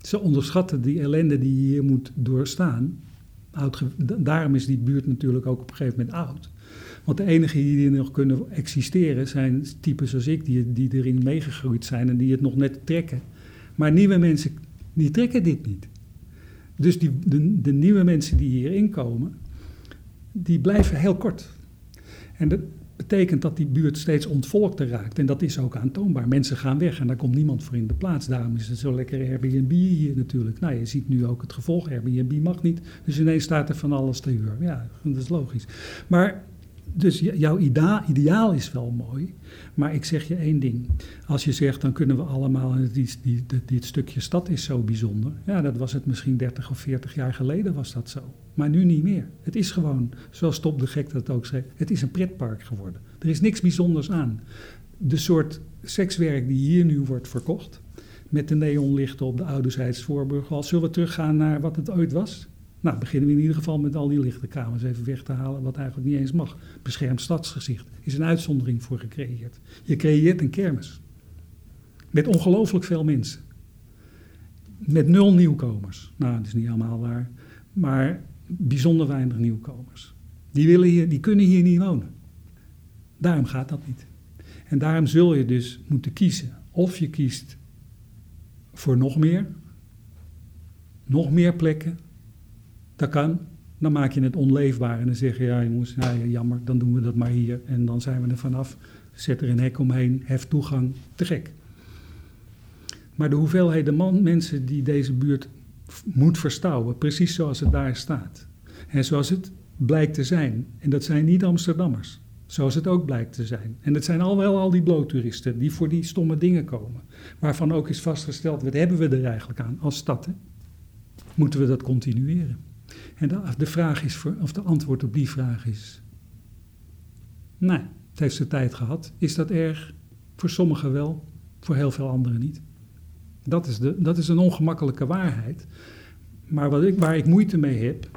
Ze onderschatten die ellende die je hier moet doorstaan. Daarom is die buurt natuurlijk ook op een gegeven moment oud. Want de enigen die nog kunnen existeren zijn types zoals ik, die, die erin meegegroeid zijn en die het nog net trekken. Maar nieuwe mensen, die trekken dit niet. Dus die, de, de nieuwe mensen die hierin komen, die blijven heel kort. En de, betekent dat die buurt steeds ontvolkter raakt. En dat is ook aantoonbaar. Mensen gaan weg en daar komt niemand voor in de plaats. Daarom is het zo lekker Airbnb hier natuurlijk. Nou, je ziet nu ook het gevolg. Airbnb mag niet. Dus ineens staat er van alles te huur. Ja, dat is logisch. Maar dus jouw ideaal is wel mooi, maar ik zeg je één ding. Als je zegt, dan kunnen we allemaal, dit, dit, stukje stad is zo bijzonder. Ja, dat was het misschien 30 of 40 jaar geleden was dat zo. Maar nu niet meer. Het is gewoon, zoals Top de Gek dat ook zei, het is een pretpark geworden. Er is niks bijzonders aan. De soort sekswerk die hier nu wordt verkocht, met de neonlichten op de ouderzijds voorburg, zullen we teruggaan naar wat het ooit was? Nou, beginnen we in ieder geval met al die lichte kamers even weg te halen, wat eigenlijk niet eens mag. Beschermd stadsgezicht is een uitzondering voor gecreëerd. Je creëert een kermis. Met ongelooflijk veel mensen. Met nul nieuwkomers. Nou, dat is niet allemaal waar. Maar bijzonder weinig nieuwkomers. Die, willen hier, die kunnen hier niet wonen. Daarom gaat dat niet. En daarom zul je dus moeten kiezen. Of je kiest voor nog meer, nog meer plekken, dat kan. Dan maak je het onleefbaar en dan zeg je, ja jongens, jammer, dan doen we dat maar hier. En dan zijn we er vanaf. Zet er een hek omheen, hef toegang, te gek. Maar de hoeveelheid man, mensen die deze buurt moet verstouwen, precies zoals het daar staat. En zoals het blijkt te zijn. En dat zijn niet Amsterdammers. Zoals het ook blijkt te zijn. En het zijn al wel al die bloottoeristen die voor die stomme dingen komen. Waarvan ook is vastgesteld, wat hebben we er eigenlijk aan als stad? Hè? Moeten we dat continueren? En de, de vraag is, voor, of de antwoord op die vraag is, nee, het heeft zijn tijd gehad. Is dat erg? Voor sommigen wel, voor heel veel anderen niet. Dat is, de, dat is een ongemakkelijke waarheid. Maar wat ik, waar ik moeite mee heb,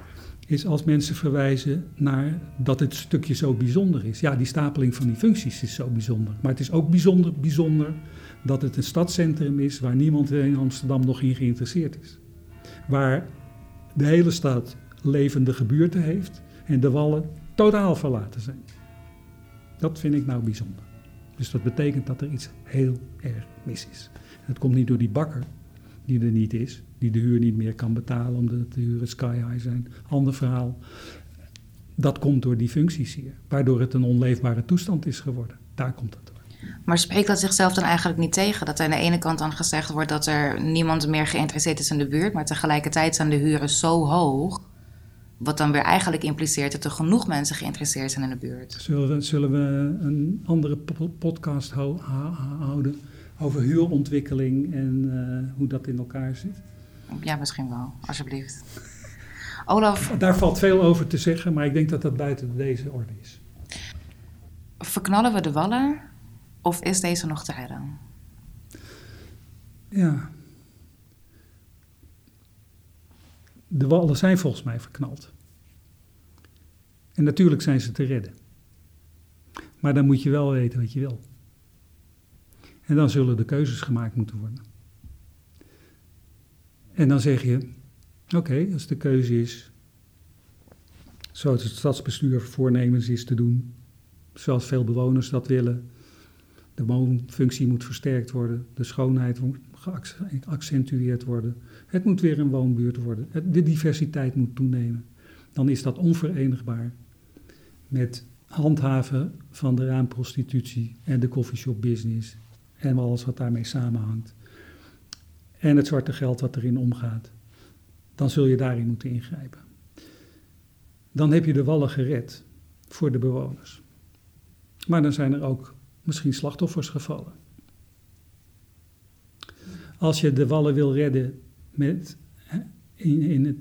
is als mensen verwijzen naar dat het stukje zo bijzonder is. Ja, die stapeling van die functies is zo bijzonder. Maar het is ook bijzonder, bijzonder dat het een stadscentrum is waar niemand in Amsterdam nog in geïnteresseerd is. Waar de hele stad levende gebuurten heeft en de wallen totaal verlaten zijn. Dat vind ik nou bijzonder. Dus dat betekent dat er iets heel erg mis is. Het komt niet door die bakker, die er niet is, die de huur niet meer kan betalen omdat de huren sky high zijn. Ander verhaal. Dat komt door die functies hier, waardoor het een onleefbare toestand is geworden. Daar komt het door. Maar spreekt dat zichzelf dan eigenlijk niet tegen? Dat aan de ene kant dan gezegd wordt dat er niemand meer geïnteresseerd is in de buurt, maar tegelijkertijd zijn de huren zo hoog. Wat dan weer eigenlijk impliceert dat er genoeg mensen geïnteresseerd zijn in de buurt. Zullen we, zullen we een andere podcast houden over huurontwikkeling en uh, hoe dat in elkaar zit? Ja, misschien wel, alsjeblieft. [LAUGHS] Olaf. Daar valt veel over te zeggen, maar ik denk dat dat buiten deze orde is. Verknallen we de wallen of is deze nog te redden? Ja. De wallen zijn volgens mij verknald. En natuurlijk zijn ze te redden. Maar dan moet je wel weten wat je wil. En dan zullen de keuzes gemaakt moeten worden. En dan zeg je, oké, als de keuze is, zoals het stadsbestuur voornemens is te doen, zoals veel bewoners dat willen, de woonfunctie moet versterkt worden, de schoonheid moet geaccentueerd worden, het moet weer een woonbuurt worden, de diversiteit moet toenemen, dan is dat onverenigbaar met handhaven van de raamprostitutie en de coffeeshop business en alles wat daarmee samenhangt en het zwarte geld wat erin omgaat, dan zul je daarin moeten ingrijpen. Dan heb je de wallen gered voor de bewoners. Maar dan zijn er ook misschien slachtoffers gevallen. Als je de wallen wil redden met in, in het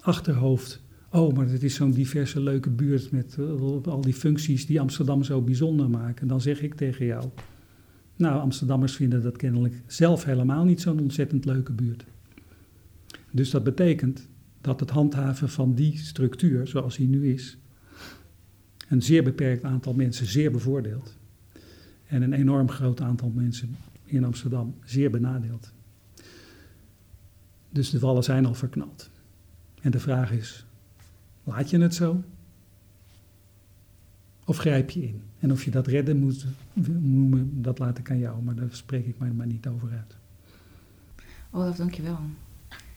achterhoofd. Oh, maar het is zo'n diverse leuke buurt met uh, al die functies die Amsterdam zo bijzonder maken. Dan zeg ik tegen jou: nou, Amsterdammers vinden dat kennelijk zelf helemaal niet zo'n ontzettend leuke buurt. Dus dat betekent dat het handhaven van die structuur, zoals die nu is, een zeer beperkt aantal mensen zeer bevoordeelt. En een enorm groot aantal mensen in Amsterdam zeer benadeeld. Dus de vallen zijn al verknald. En de vraag is: laat je het zo? Of grijp je in? En of je dat redden moet noemen, dat laat ik aan jou, maar daar spreek ik mij maar niet over uit. Olaf, dankjewel.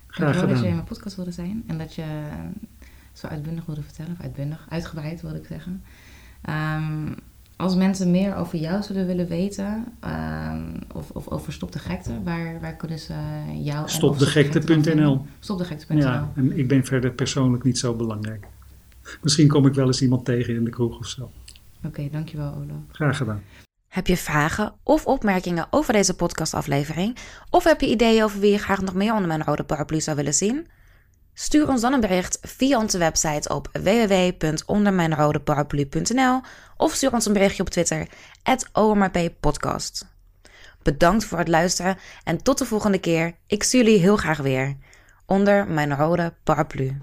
Graag gedaan. dat je in mijn podcast wilde zijn en dat je zo uitbundig wilde vertellen, of uitbundig, uitgebreid wilde ik zeggen. Ehm, als mensen meer over jou zullen willen weten, um, of, of over Stop de Gekte, waar, waar kunnen ze jou... Stopdegekte.nl Stopdegekte.nl Ja, en ik ben verder persoonlijk niet zo belangrijk. Misschien kom ik wel eens iemand tegen in de kroeg of zo. Oké, dankjewel Olaf. Graag gedaan. Heb je vragen of opmerkingen over deze podcastaflevering? Of heb je ideeën over wie je graag nog meer onder mijn rode paraplu zou willen zien? Stuur ons dan een bericht via onze website op www.ondermijnrodeparaplu.nl of stuur ons een berichtje op Twitter, @omrppodcast. Bedankt voor het luisteren en tot de volgende keer. Ik zie jullie heel graag weer. Onder mijn rode paraplu.